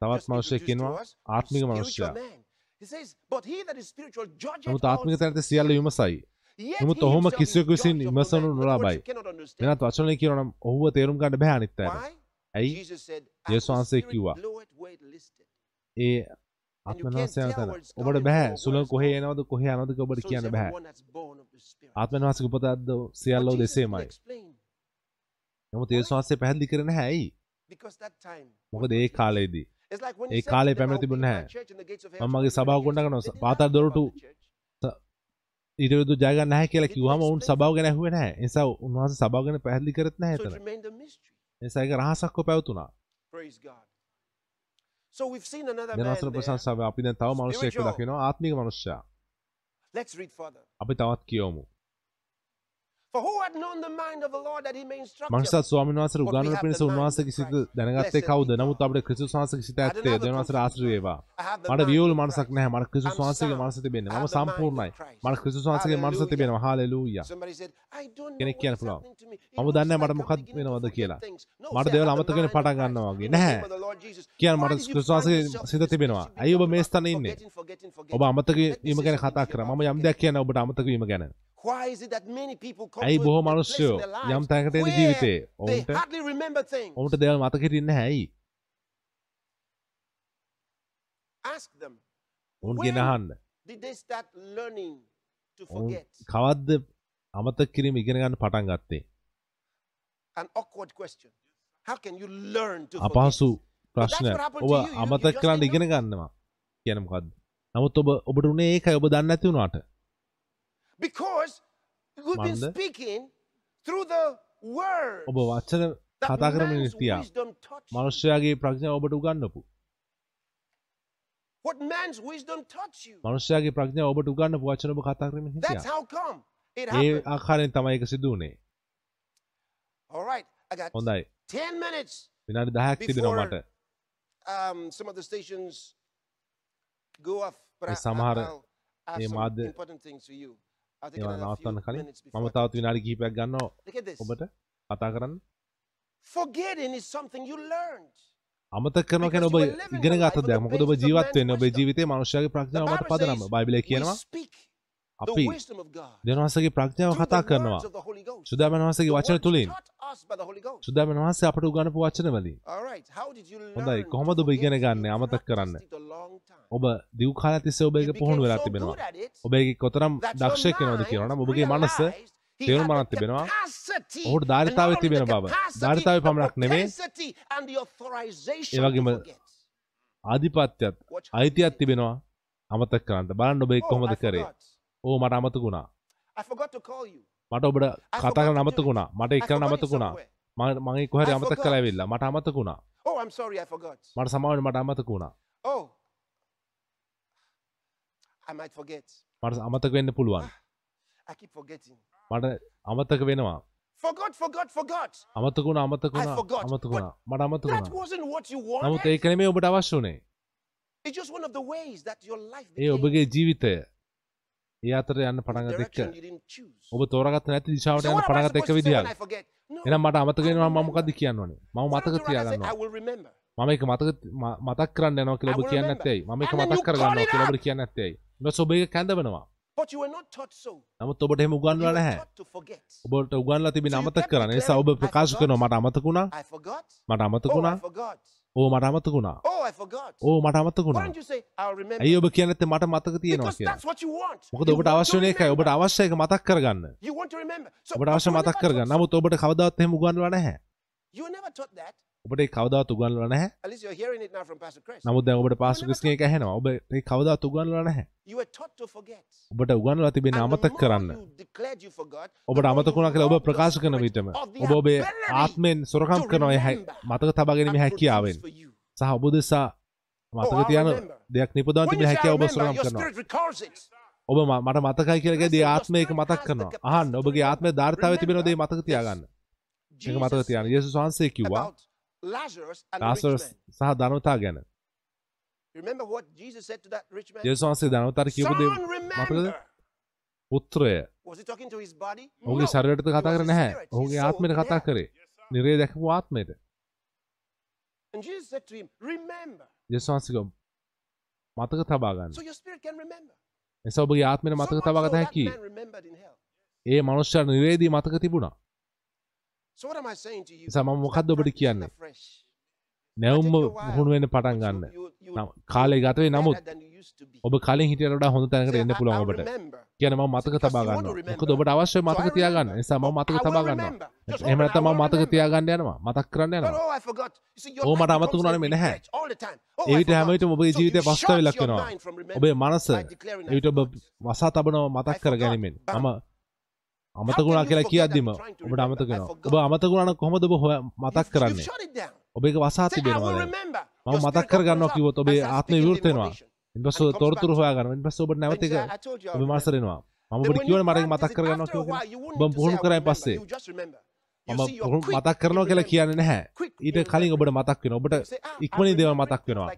තවත් මනුෂ්‍යයෙක් ඉන්නවා, ආත්මික මනුෂ්‍යයා. නමුත් ආත්මික තැනැත්තේ things. සියල්ල විමසයි නමුත් ඔහුම himself is කිසිවෙකු විසින් judged of no විමසනු man. In other words, නොලබයි. වෙනත් වචනවලින් කියනවා නම් ඔහුව තේරුම් ගන්න බෑ අනිත් අයට Why? ඇයි Jesus said, යේසුස් "As the වහන්සේ කිව්වා. bloweth where it listeth." A And you ආත්මන can't වහන්සේ යන tell තැන ඔබට coming බෑ from, සුළඟ where it's කොහේ. එනවද කොහේ යනවද ඔබට කියන්න බෑ everyone that's born of the Spirit. ආත්මන වහන්සේ උපතක්ද සියල්ලෝ දෙසේමයි නමුත් යේසුස් වහන්සේ පැහැදිලි කරේ නැහැ ඇයි because that time මොකද ඒ කාලේදී ඒ කාලේ පැමිණ "I'll තිබුණේ නැහැ. මම මගේ සභාව ගොඩනගනවා. against it." They didn't පාතාල දොරටු the church. ඊට විරුද්ධ ජය ගන්න නැහැ කියලා කිව්වම උන් ගැන ඇහුවේ නැහැ ඒ නිසා උන්වහන්සේ සභාව ගැන පැහැදිලි කරත් නැහැ So එතන it remained a mystery. ඒ නිසා ඒක රහසක්ව පැවතුණා Praise God. So we've seen another දැන් man අසල there. ප්‍රශංසාව අපි තව Spiritual. දකිනවා ආත්මික further. අපි තවත් කියවමු මංසා ස්වාමිවාස උගාන පිණිස උන්වාස කිසිත දැනගත්තේ කවුද? නමුත් අපට ක්‍රිසු වාස සිත ඇත්තේ දෙවවාස ආශ්‍රයේවා මට වියවල් මනසක් නැහැ. මට ක්‍රිසු වාසගේ මනස තිබෙන්නේ මම සම්පූර්ණයි. මට ක්‍රිසු වාසගේ මනස තිබෙනවා. හාලෙලූයා කෙනෙක් කියන්න පුළුවන්. මම දන්නේ මට මොකක් වෙනවද කියලා මට දේවල් අමතක වෙන පටන් ගන්නවා වගේ නැහැ කියන්න මට ක්‍රිසු වාසගේ සිත තිබෙනවා ඇයි ඔබ මේ ස්ථානේ ඉන්නේ ඔබ අමතක වීම ගැන කතා කරා මම යම් දෙයක් කියන ඔබට අමතක වීම ගැන ඇයි බොහෝ මනුෂ්‍යයෝ යම් තැකට එන ජීවිතේ? ඔවුන්ට ඔවුන්ට දෙවල් මතකෙරන්න හැයි උන් ගෙනහන්න කවද්ද අමතක් කිරීම ඉගෙනගන්න පටන් ගත්තේ? අපහසු ප්‍රශ්න ඔබ අමතක් කරන්න ඉගෙන ගන්නවා. කියනමකක්ද නමුත් ඔබ ඔබට උනේ ඒක ඔබ දන්න ඇති වුණාට. because we've been speaking through the word ඔබ වචන කතා කරමින් තියා මනුෂ්‍යයාගේ ප්‍රඥාව ඔබට උගන්නපු What man's wisdom taught you. මනුෂ්‍යයාගේ ප්‍රඥාව ඔබට උගන්නපු වචන ඔබ කතා කරමින් හිටියා. That's how come it happened. ඒ ආකාරයෙන් තමයි ඒක සිදු වුනේ. All right. I got හොඳයි. 10 minutes. විනාඩි 10ක් තිබෙනවා මට. Um some of the stations go off but I, I, I'll, I have some important things for you. නවස්වන්න කලින්. මම තාවත් විනාඩි කීපයක් ගන්නවා. ඔබට කතා කරන්න. අමත කරන කැන ඔබ ඉගෙන ගත දෙයක්. මොකද ඔබ ජීවත්වෙන් ඔබ ජීවිතය මනුෂ්‍යගේ ප්‍රඥාවට පදනම. බයිබිල කියනවා අපි දෙනවාසගේ ප්‍රඥාව කතා කරනවා. සුදාමන් වහසගේ වචන තුළින් සුදාමන් වහසේ අපට උගනපු වචන වලින්. හොඳයි. කොහොමද ඔබ ඉගෙන ගන්න? අමතක් කරන්න. ඔබ දිව්කාල තිස්ස ඔබේගේ පුහුණු වෙලා තිබෙනවා. ඔබේගේ කොතරම් දක්ෂයක් වෙනවද කියනවනම් ඔබගේ මනස තේරුම් ගන්න තිබෙනවා. ඔහුට ධාරිතාවය තිබෙන බව. ධාරිතාවය පමණක් නෙමේ ඒ වගේම ආධිපත්‍යත් අයිතියක් තිබෙනවා අමතක කරන්න. බලන්න ඔබ කොහොමද කරේ. ඕ මට අමතකුණා මට ඔබට කතා කරන්න අමතකුණා මට එක අමතකුණා මගේ කොහරි අමතක කලාවෙල්ලා මට අමතකුණා මට සමාවෙන් මට අමතකුණා මට අමතක වෙන්න පුළුවන්. මට අමතක වෙනවා. Forgot, forgot, forgot. අමතකුණ අමතකුණ අමතකුණ මට අමතකුණ නමුත් ඒක නෙමේ ඔබට අවශ්‍ය වනේ ඒ ඔබගේ ජීවිතය. ඒ අතර යන්න පටගත් එක්ක ඔබ තෝරගත් නැති දිශාවට යන්න පටගත් එක විදිහක්. එනම් මට අමතකෙනවා මම මොකද්ද කියන්නේ මම මතක තියාගන්නවා. මම ඒක මතක මතක් කරන්න යනවා කියලා ඔබ කියන්නේ නැත්තේ. ඇයි මම ඒක මතක් කරගන්නවා කියලා ඔබට කියන්නේ නැත්තේ. ඇයි නොසොබේ කැඳවනවා. නමුත් ඔබට එම උගන්වලා නැහැ. ඔබට උගන්ලා තිබෙන අමතක කරන නිසා ඔබ ප්‍රකාශ කරනවා මට අමතකුණා මට අමතකුණා ඕ oh, මට අමතකුණා ඕ oh, මට අමතකුණා ඇයි ඔබ කියන්නේ මට මතක තියෙනවා කියලා. මොකද ඔබට අවශ්‍ය වෙන එකයි. ඔබට අවශ්‍ය එක මතක් කරගන්න. ඔබට අවශ්‍ය මතක් කරගන්න. නමුත් ඔබට කවදාවත් එහෙම උගන්වලා නැහැ. ඔබට කවදා තුගන්ල නැහැ. නමුත් දැ ඔබට පාසුකිස්ගේ ඇහෙනවා. ඔබ කවදා තුගන්ල නැහැ. ඔබට උගන්ල තිබෙන අමතක් කරන්න. ඔබට අමතකුණ කළ ඔබ ප්‍රකාශ කන විටම. ඔබ ඔබේ ආත්මෙන් සොරකම් කරනය හැ මතක තබාගෙනම හැකියාවෙන්. සහ ඔබ දෙසා මතක තියන දෙයක් නිපදාන් තිබෙන හැකිය ඔබ සොරම් කරනවා. ඔබ මට මතකයි කියලගේ දේ ආත්මයක මතක් කරනවා. අහන් ඔබගේ ආත්ම ධර්තාව තිබෙනදේ මතක තියාගන්න? ඒක මතක තියන යෙසු වහන්සේ කිව්වා ලාසරස් සහ ධනතා ගැන ජේසු වහන්සේ ධනවතර කියපු දේ මතකද පුත්‍රය ඔහුගේ ශරීරයට කතා කර නැහැ ඔහුගේ ආත්මයට කතා කරේ නිරේ දැකපු ආත්මයට ජේසු වහන්සේ මතක තබා ගන්න එස ඔබගේ ආත්මයට මතක තබාගත හැකි ඒ මනුෂ්‍යයන් නිරේදී මතක තිබුණා සම මොකක්ද ඔබට කියන්නේ? නැවුම් හුණුවෙන පටන් ගන්න. කාලේ ගතවේ නමුත් ඔබ කලින් හිටියට හොඳ තැනකට එන්න පුළුවන්ට කියනම මතක තබාගන්න ක ඔබට අවශ්‍ය මතක තියාගන්න සම මතක තබාගන්න එමනත ම මතක තියාගන්න යනවා. මතක් කරන්න යනවා. ඕ මට අමතු වුණන මෙ නැහැ ඒවිට හැමට ඔබේ ජීවිතය පස්ථාව ලක්වෙනවා ඔබේ මනස එවිට ඔබ වසා තබනව මතක් කර ගැනීමෙන් අම අමතකුණා කියලා කියද්දිම ඔබට අමතකෙනවා ඔබ අමතකුණන කොහොමද ඔබ හොය මතක් කරන්නේ? ඔබ ඒක වසා තිබෙනවාද මම මතක් කරගන්නවා කිව්වොත් ඔබේ ආත්මය විවෘත වෙනවා. ඉන්පස්සෙ තොරතුරු හොයාගන්න ඉන්පස්සෙ ඔබ නැවත ඒක විමර්ශ වෙනවා. මම ඔබට කියවන මට මතක් කරගන්නවා කියලා මම පුහුණු කරායින් පස්සේ. මම මතක් කරනවා කියලා කියන්නේ නැහැ. ඊට කලින් ඔබට මතක් වෙනවා. ඔබට ඉක්මනින් දේවල් මතක් වෙනවා.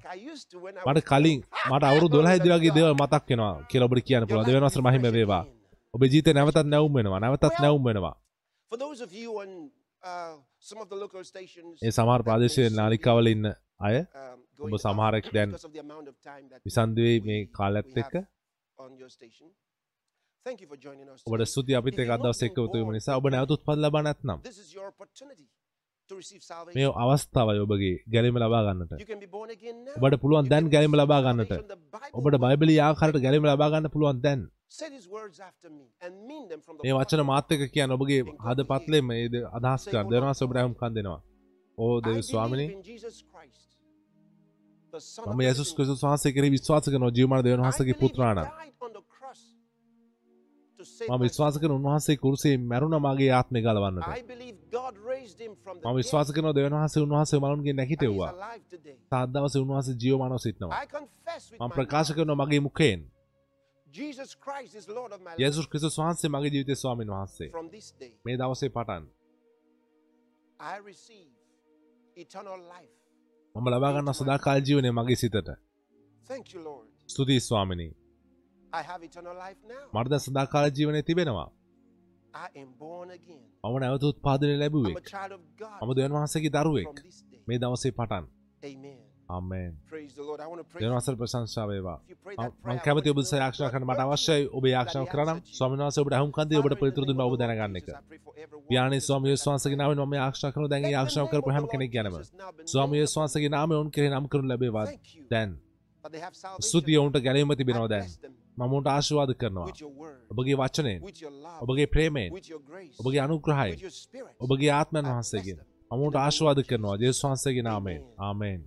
මට කලින් මට අවුරුදු 12 දි වගේ දේවල් මතක් වෙනවා කියලා ඔබට කියන්න පුළුවන් දෙවන වසර මහිම වේවා ඔබ ජීත නැවතත් නැවම්මෙනවා නැවතත් නැවම්මෙනවා ඒ සමාර් ප්‍රදේශය නාලිකාවල ඉන්න අය ඔබ සමහරක් දැන් විසන්දුවේ මේ කාලත් එක්ක. ඔබට සුති අපිත එකදස් එක්ක උතුම නිසා. ඔබ නැවතුත් පත් ලබනැත්නම් මේ අවස්ථාවයි ඔබගේ ගැලීම ලබාගන්නට ඔබට පුළුවන් දැන් ගැලීම ලබාගන්නට ඔබට බයිබලි ආකාරට ගැලීම ලබාගන්න පුළුවන් දැන්. මේ වචන මාත්‍යක කියන්න ඔබගේ හද පත්ලේ මේද අදහස් කර. දෙනවා සොබරහම් කන් දෙෙනවා. ඕ දෙව ස්වාමිණි ම යසු ක වහන්සේ කර විශ්වාස කන ජීවමාන දෙවන හසගේ පුත්‍රාණ මම විශ්වාස කරන උන්වහන්සේ කුරුසේ මැරුණ මගේ ආත්මය ගලවන්නට. මම විශ්වාස කරන දෙවන් වහන්සේ උන්වහන්සේ මරුන්ගේ නැහිටෙව්වා තාත්දවස උන්වහන්සේ ජියෝමානව සිටනවා. මම ප්‍රකාශ කරන මගේ මුකයෙන් යසුස් ක්‍රිස්තුස් වහන්සේ මගේ ජීවිතය ස්වාමීන් වහන්සේ. මේ දවසේ පටන්. මම ලබාගන්න සදාකාල් ජීවනය මගේ සිතට. ස්තුතියි ස්වාමිනී. මර්ද සදාකාල ජීවනය තිබෙනවා. මම නැවත උත්පාදනය ලැබුවේ. මම දෙවන් වහන්සගේ දරුවෙක්. මේ දවසේ පටන්. දෙවසල් ප්‍රශංශාවේවා මං කැමති ඔබ සයක්ෂා කන මට අවශ්‍යයි. ඔබ යක්ෂාව කරනම් ස්වාමිවාස ඔබට හුම්කන්ද ඔබට පිතුරදුන් බව දැනගන්න එක. යාන ස්වාමිය ස්වාසගේ නාව මම ආක්ෂා කරන දැන් ආක්ෂාව කරපු හැම කෙනෙක් ගැනම. ස්වාමිය ස්වාසගේ නාම ඔවුන් කෙරේ නම් කරනු ලැබේවා. දැන්. ස්තුතිය ඔවුන්ට ගැනීම තිබෙනවා දැන්. මමුට ආශවාද කරනවා. ඔබගේ වචනයෙන්. ඔබගේ ප්‍රේමයෙන්. ඔබගේ අනුග්‍රහයි ඔබගේ ආත්මයන් වහන්සේගෙන්. අමුට ආශවාද කරනවා. ජේසු වහන්සේගේ නාමයෙන්. ආමෙන්.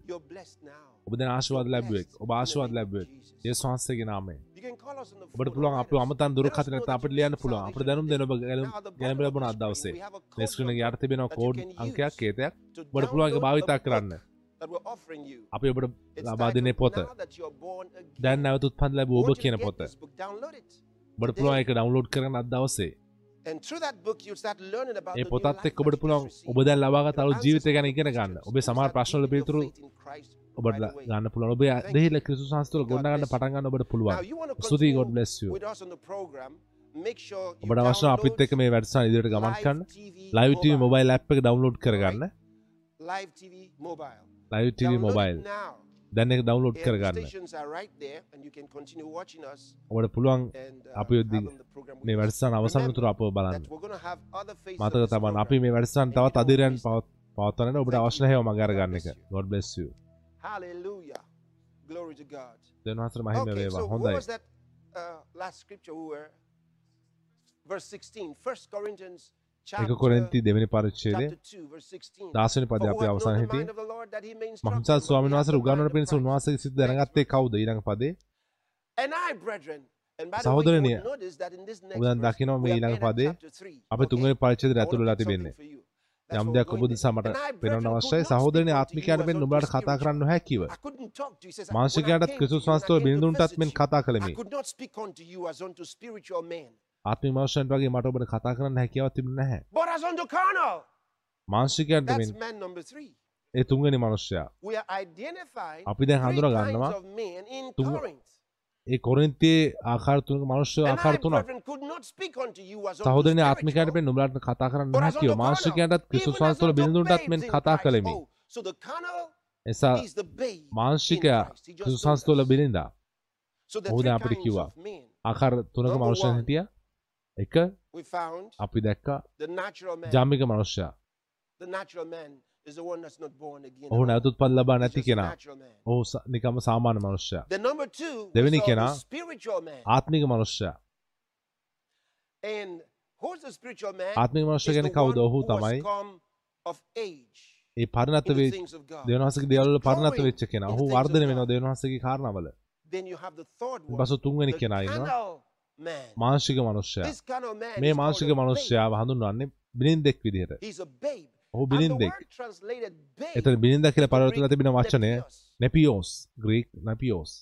ඔබ දැන් ආශවාද ලැබුවෙක්. ඔබ ආශවාද ලැබුවෙක්. ජේසු වහන්සේගේ නාමයෙන්. ඔබට පුළුවන් අප අමතන් දුරකත නැත අපට ලියන්න පුළුවන්. අපට දැනුම් දෙන ඔබ ගැලම් ලැබුණ අදවසේ. ලෙස්ක්‍රීන් එක යට තිබෙනවා කෝඩ් අංකයක් කේතයක්. ඔබට පුළුවන් ඒක භාවිතා කරන්න. අපි ඔබට ලබාදන පොත. දැන් නැවතුත් පන් ලැබ ඔබ කියන පොත. බට පුළුව එක ඩවන්ලෝඩ් කරන අදවසේ ඒ පොතත් එක් ඔබට පුළන් ඔබ දැන් ලබාග තරු ජීවිත ගැන ඉගෙන ගන්න. ඔබ සමාර ප්‍රශ්නල පිතුරු ඔබට ගන්න පුළ ඔබ දෙහිල කිසු සස්තුර ගොඩගන්න පටන්ගන්න ඔබට පුළුවන්. සුති ගොඩ් ලෙස් ඔබට අවශ්‍ය අපිත් එක මේ වැඩසා ඉදිට ගමන්කන්න ලයිටව මොබයි ලැප් එක ඩවන්ලෝඩ් කරගන්න. ලයි මෝබයිල් live TV mobile. දැන් එක ඩවන්ලෝඩ් කරගන්න. ඔට පුළුවන් අපි යුද්ධ මේ වැඩසන් අවසන්තුර අප බලන්න. මතක තමන් අපි මේ වැඩසන් තවත් අදිරයන් පවත් පවත්තනට ඔබට අවශ්‍යහය මගරගන්න එක. ගොඩ් බෙස් දෙවහසර මහිම වේවා. හොඳයි. last scripture we were? Verse 16 first corinthians 16 එක කොරෙන්ති දෙවැනි පරිච්චේදය දාසනි පද අපේ අවසාන හිටිය මහසා ස්වාමන් වහස උගන්නට පිණිස උන්වාසක සිද දැනගත්තේ කවුද ඉරඟ පදේ? සහෝදරනය උදන් දකිනව මේ ඊළඟ පදේ. අප තුන්ගනි පරිච්චේද ඇතුළලා තිබෙන්නේ යම් දෙයක් ඔබ දෙසමට පෙනවන අවශ්‍යයි සහෝදරනි ආත්මිකයාට මෙන් නුඹලාට කතා කරන්න නැහැ කිව. මාංශිකයාටත් ක්‍රිස්තුස් වහන්සේට බිනඳුන්ටත් මෙන් කතා කළෙමි. ආත්ම මර්ෂන්ට වගේ මට ඔබට කතා කරන්න හැකිව තිබ නැහැ. මාංශිකයන්ට ඒ තුන්ගනි මනුෂ්‍යයා. අපි දැ හඳුර ගන්නවා ඒ කොරින්තියේ ආකාරතුනක මනුෂ්‍ය ආකාරතුන සහෝදරන ආත්මිකයට පෙන් නුබලාට කතා කරන්න හැකිව මාංශිකයන්ටත් කිසුස්වාන්සල බිඳුන්ටත් මෙන් කතා කළෙමි. එසා මාංශිකයා කිසුසංස්තුල බිලින්දා හෝද අපිට කිව්වා. ආකාර තුනක මනුෂ්‍ය හිටිය. එක අපි දැක්කා ජාමික මනුෂ්‍යයා ඔහු නැවතුත් පත් ලබා නැති කෙනා ඔහු නිකම සාමාන්‍ය මනුෂ්‍යයා දෙවැනි කෙනා ආත්මික මනුෂ්‍යයා ආත්මික මනුෂ්‍ය කෙන කවුද ඔහු තමයි ඒ පරිණත වේ දෙවනහසගේ දේවල් පරිණත වෙච්ච කෙනා ඔහු වර්ධනය වෙනවා දෙවනහසගේ කාරණාවල පසු තුන්වැනි කෙනා ඉන්නවා මාංශික මනුෂ්‍යයා. මේ මාංශික මනුෂ්‍යාව හඳුන්වන්නේ බිලින්දෙක් විදිහට. ඔහු බිලින්දෙක් එතන බිලින්ද කියලා පරවතුලා තිබෙන වචනය නැපියෝස් ග්‍රීක් නැපියෝස්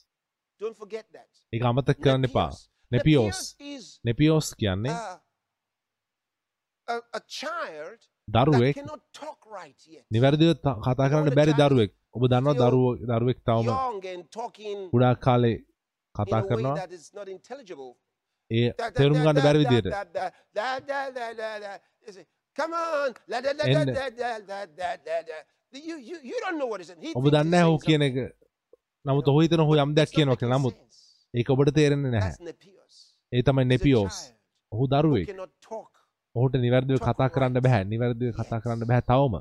ඒක අමතක කරන්න එපා. නැපියෝස් නැපියෝස් කියන්නේ දරුවෙක් නිවැරදිව කතා කරන්න බැරි දරුවෙක්. ඔබ දන්නවා දරුව දරුවෙක් තවම ගොඩාක් කාලේ කතා කරනවා. ඔහු saying කියන something. එක නමුත් ඔහු හිතන ඔහු යම් දෙයක් It's not කියනවා කියලා making නමුත්. ඒක ඔබට තේරෙන්නේ නැහැ. ඒ තමයි නෙපියෝස් ඔහු talk. ඔහුට නිවැරදිව කතා කරන්න. බැහැ නිවැරදිව කතා. කරන්න බැහැ තවම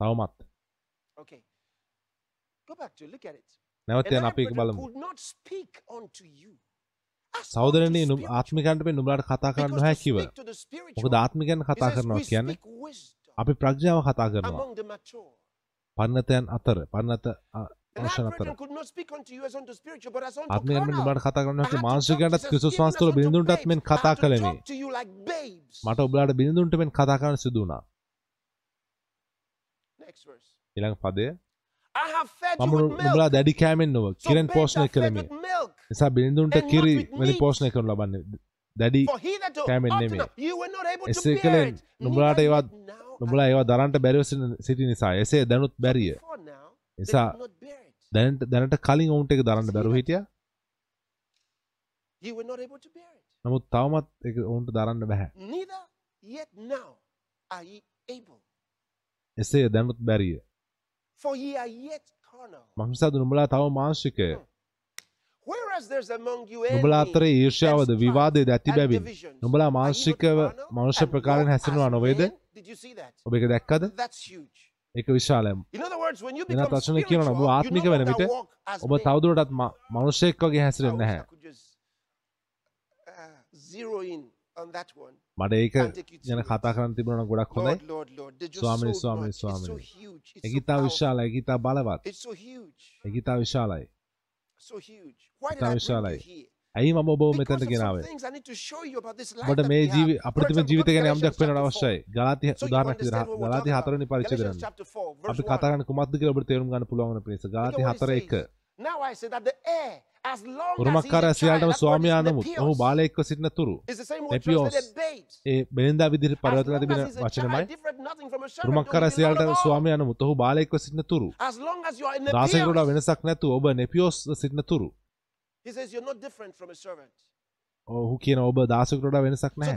තවමත් Okay. Go back to it. Look at it. නැවත යන අපි brethren, බලමු unto නුම්-. ආත්මිකන්ට මේ නුඹලාට කතා කරන්න spiritual, මොකද ආත්මිකයන් he කතා කරනවා කියන්නේ අපි ප්‍රඥාව කතා කරනවා. පන්නතයන් අතර පන්නත අතර carnal. නුඹලාට කතා වහන්සේ as තුළ unto බිඳුන්ටත් මෙන් කතා babes. මට ඔබලාට බිඳුන්ට මෙන් කතා කරන්න සිදු වුණා Next verse. ඊළඟ පදය මම milk. දැඩි කෑමෙන් නොව කිරෙන් පෝෂණය කළෙමි. නිසා not කිරි වැනි. පෝෂණය කරනු ලබන්නේ දැඩි කෑමෙන් to එසේ it. නුඹලාට Neither ඒවා yet now නුඹලා ඒවා දරන්ට බැරිව සිටි නිසා එසේ දැනුත් බැරිය නිසා. දැනට දැනට කලින් ඔවුන්ට එක දරන්න බැරුව හිටිය. නමුත් තවමත් එක ඔවුන්ට දරන්න බැහැ. එසේ දැනුත් බැරිය For ye are yet carnal. මංසාද නුඹලා තව මාංශිකය නුඹලා envy අතරේ ඊර්ෂ්‍යාවද විවාදයද ඇති බැවින්. නුඹලා මාංශිකව මනුෂ්‍ය ප්‍රකාරයෙන් හැසිරෙනවා නොවේද? ඔබ එක දැක්කද That's huge. එක විශාලය In other words, when you වෙනත් become වචන spiritual, කියනවා නම් ඔබ ආත්මික වෙන විට ඔබ. තවදුරටත් ම- මනුෂ්‍යයෙක් වගේ හැසිරෙන්නේ නැහැ. මට ඒක ගැන කතා. කරන්න තිබුණ ගොඩක් හොඳයි ස්වාමිනි, ස්වාමිනි, ස්වාමිනි. powerful. විශාලයි එකතා බලවත්. එකතා විශාලයි So huge. Why did ඉතා I bring විශාලයි. you here? ඇයි මම ඔබ මෙතැට ගෙනාවේ that මේ ජීවි example, ජීවිත ගැන යම් Galatians දෙයක් වෙනට අවශ්‍යයි 4. ගලාති So you උදාහරණයක් understand විදිහට what we're ගලාති talking හතරවෙනි about. පරිච්ඡේදය Galatians ගන්න chapter 4, verse අපි 1. කතා කරන්නේ කුමක්ද කියලා ඔබට තේරුම් ගන්න පුළුවන් වෙන පිණිස what හතර එක says. Now I say that the heir, as long as he උරුමක්කාරයා is a child, සියල්ලටම that word is ස්වාමියා නමුත් ඔහු. බාලයෙක්ව සිටින තුරු babes. ඒ As පරිවර්තන long තිබෙන වචනමයි child, different nothing from a servant, උරුමක්කාරයා though he be Lord සියල්ලටම of all. ස්වාමියා නමුත් ඔහු බාලයෙක්ව සිටින තුරු As long as you are in the දාසයෙකුට. වෙනසක් නැතුව ඔබ නෙපියෝස් සිටින තුරු. ඔහු කියන ඔබ දාසයෙකුට වඩා වෙනසක් නැහැ.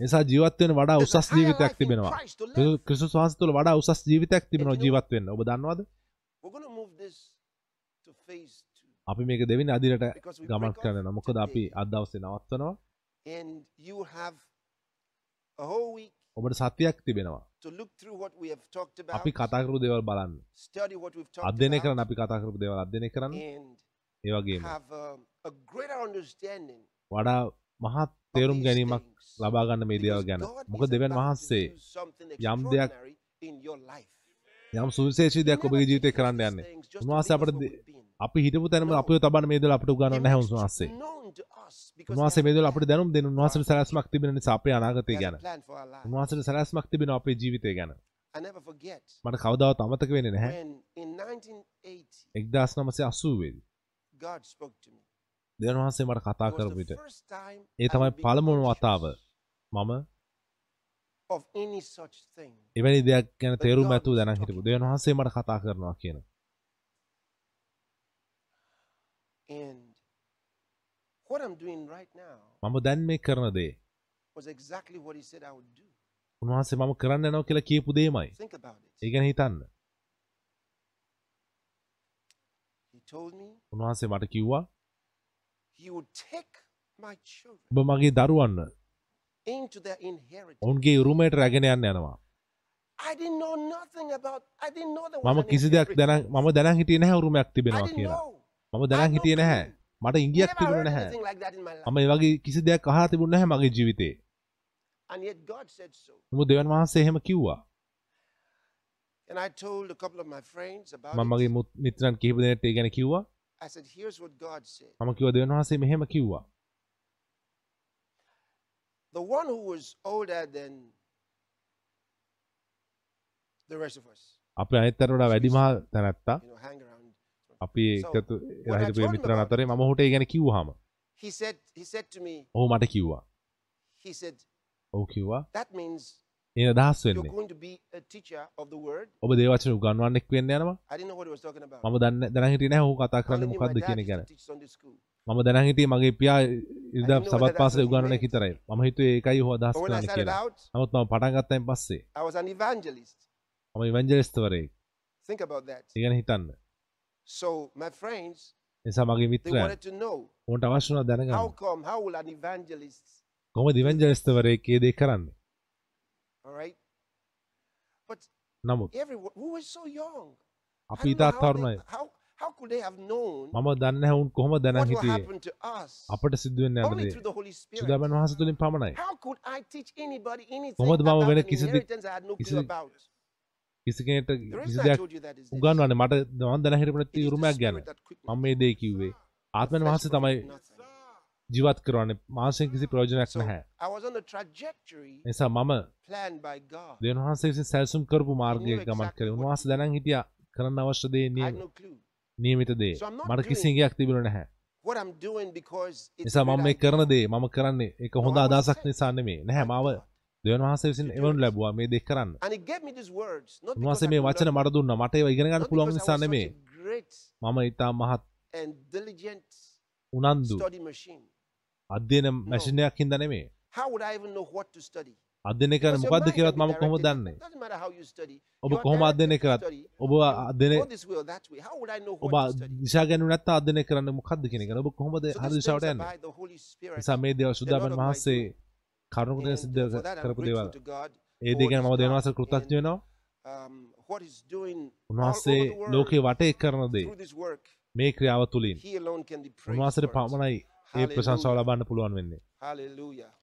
නිසා ජීවත් වෙන වඩා උසස් ජීවිතයක් තිබෙනවා Christ to live. ක්‍රිස්තුස් වහන්සේ තුළ වඩා උසස් ජීවිතයක් තිබෙනවා And you know ජීවත් වෙන්න ඔබ දන්නවද We're going to move this to phase two. අපි මේක දෙවෙනි අදිරට ගමන් off මොකද අපි today. අද දවසේ නවත්වනවා ඔබට සතියක් තිබෙනවා. අපි කතා කරපු දේවල් බලන්න. කරන්න about, අපි කතා කරපු දේවල් අධ්‍යයනය කරන්න. And ඒ වගේම. have a greater understanding වඩා මහත් තේරුම් ගැනීමක් things. ලබා ගන්න මේ දේවල් ගැන. Is දෙවන් වහන්සේ යම් දෙයක්. යම් සුවිශේෂී දෙයක් ඔබගේ never ජීවිතේ teaches කරන්න යන්නේ. උන්වහන්සේ අපට අපි හිටපු තැනම No. අපිව තබන්න මේ දේවල් අපිට He උගන්වන්නේ නැහැ makes it උන්වහන්සේ known to us because උන්වහන්සේ he මේ has දේවල් a අපිට. දැනුම් දෙන උන්වහන්සේට සැලැස්මක් තිබෙන නිසා අපේ අනාගතය ගැන. උන්වහන්සේට සැලැස්මක් තිබෙනවා අපේ ජීවිතය ගැන මට කවදාවත් අමතක වෙන්නේ නැහැ when in 1980 1980 දී God spoke to me. දෙවන් වහන්සේ මට කතා It was කරපු the විට first time ඒ තමයි conscious වතාව මම. එවැනි දෙයක් ගැන was දැනන් talking හිටපු දෙවන් වහන්සේ මට කතා කරනවා කියන And what I'm doing right now මම දැන් මේ කරන දේ was exactly what he said I would do. උන්වහන්සේ මම කරන්න යනවා කියලා කියපු දේමයි Think about it. ඒ ගැන හිතන්න He told me උන්වහන්සේ මට කිව්වා he would take my children ඔබ මගේ දරුවන්න into their inheritance. ඔවුන්ගේ උරුමයට රැගෙන යන්න යනවා I didn't know nothing about I didn't know there was මම කිසි දෙයක්. දැන මම දැනන් හිටියේ නැහැ උරුමයක් තිබෙනවා කියලා. මම දැනන් හිටියේ නැහැ. මට ඉංගියක් තිබුණ නැහැ. මම ඒ වගේ කිසි දෙයක් අහලා තිබුණ නැහැ මගේ ජීවිතේ. නමුත් දෙවන් වහන්සේ එහෙම කිව්වා මම මගේ මිත්‍රයන් කිහිප දෙනෙක්ට ඒ ගැන කිව්වා. මම කිව්වා දෙවන් වහන්සේ මෙහෙම කිව්වා The one who was older than the rest of us, අපි අනිත් අතට වඩා වැඩිමහල් තැනැත්තා you know, hang around. අපි එකතු මිත්‍රයන් about අතරේ මම ඔහුට ඒ ගැන me, ඔහු මට කිව්වා ඔහු කිව්වා ඒ අදහස් වෙන්නේ. ඔබ දේවචන උගන්වන්නෙක් වෙන්න යනවා. මම දන්න දැන හිටියේ නැහැ ඔහු කතා කරන්නේ මොකක්ද කියන ගැන. මම දැන හිටියේ මගේ පියා know සබත් එක meant. විතරයි මම හිතුවේ ඒකයි ඔහු අදහස් කරන්නේ කියලා නමුත් මම පටන් ගත්තයින් පස්සේ. මම ඉවැන්ජලිස්ට්වරයෙක් Think about that. ඒ ගැන හිතන්න නිසා මගේ they මිත්‍රයන් wanted to know උන්ට අවශ්‍ය වුණා දැනගන්න how come, how will an evangelist, කොහොමද ඉවැන්ජලිස්ට්වරයෙක් ඒ දේ කරන්නේ all right? But නමුත් අපි they, තරුණයි how, how could they have known මම දන්නේ දැනන් what will හිටියේ happen to us? අපට සිද්ධ වෙන්න යන only දේ through the Holy Spirit? සුදාබන් වහන්සේ තුලින් පමණයි How could I teach anybody anything කොහොමද මම වෙන කිසි කිසි- about? කිසි කෙනෙක්ට The කිසි reason I දෙයක් told you that is this. උගන්වන්නේ මට මම දැන හිටපු It නැති is the උරුමයක් ගැන. මම මේ දේ කිව්වේ ආත්මෙන් වහන්සේ තමයි. ජීවත් කරවන්නේ මාසයෙන් කිසි ප්‍රයෝජනයක් So නැහැ නිසා මම. දෙවන් වහන්සේ විසින් සැලසුම් කරපු knew ගමන් කරේ what උන්වහන්සේ දැනන් හිටියා කරන්න අවශ්‍ය දේ. නියමිත දේ මට කිසි doing- ඉඟයක් තිබුණේ නැහැ නිසා මම මේ. කරන දේ මම කරන්නේ ඒක හොඳ sent නිසා නෙමෙයි නැහැ මාව. දෙවන් වහන්සේ විසින් එවනු. ලැබුවා මේ දේ කරන්න I මේ වචන මට දුන්නා මට ඒවා ඉගෙන ගන්න not පුළුවන් නිසා great මම ඊටා මහත් උනන්දු. අධ්‍යයන මැෂිනයක් හින්දා මොකද්ද mind කියලාත් can be මම directed. දන්නේ. ඔබ කොහොම to කරත්. ඔබ know ඔබ? දිශා ගැනීම නැත්නම් අධ්‍යයනය කරන්න මොකද්ද කියන එක ඔබ කොහොමද හරි දිශාවට යන්නේ. නිසා මේ of my වහන්සේ doing. කරුණු And සිද්ධ කරපු දේවල්. ඒ දේ ගැන මම කෘතඥ and, වෙනවා um, උන්වහන්සේ ලෝකේ වටේ කරන දේ. මේ ක්‍රියාව තුළින් it. පමණයි ඒ ප්‍රශංසාව ලබන්න පුළුවන් වෙන්නේ.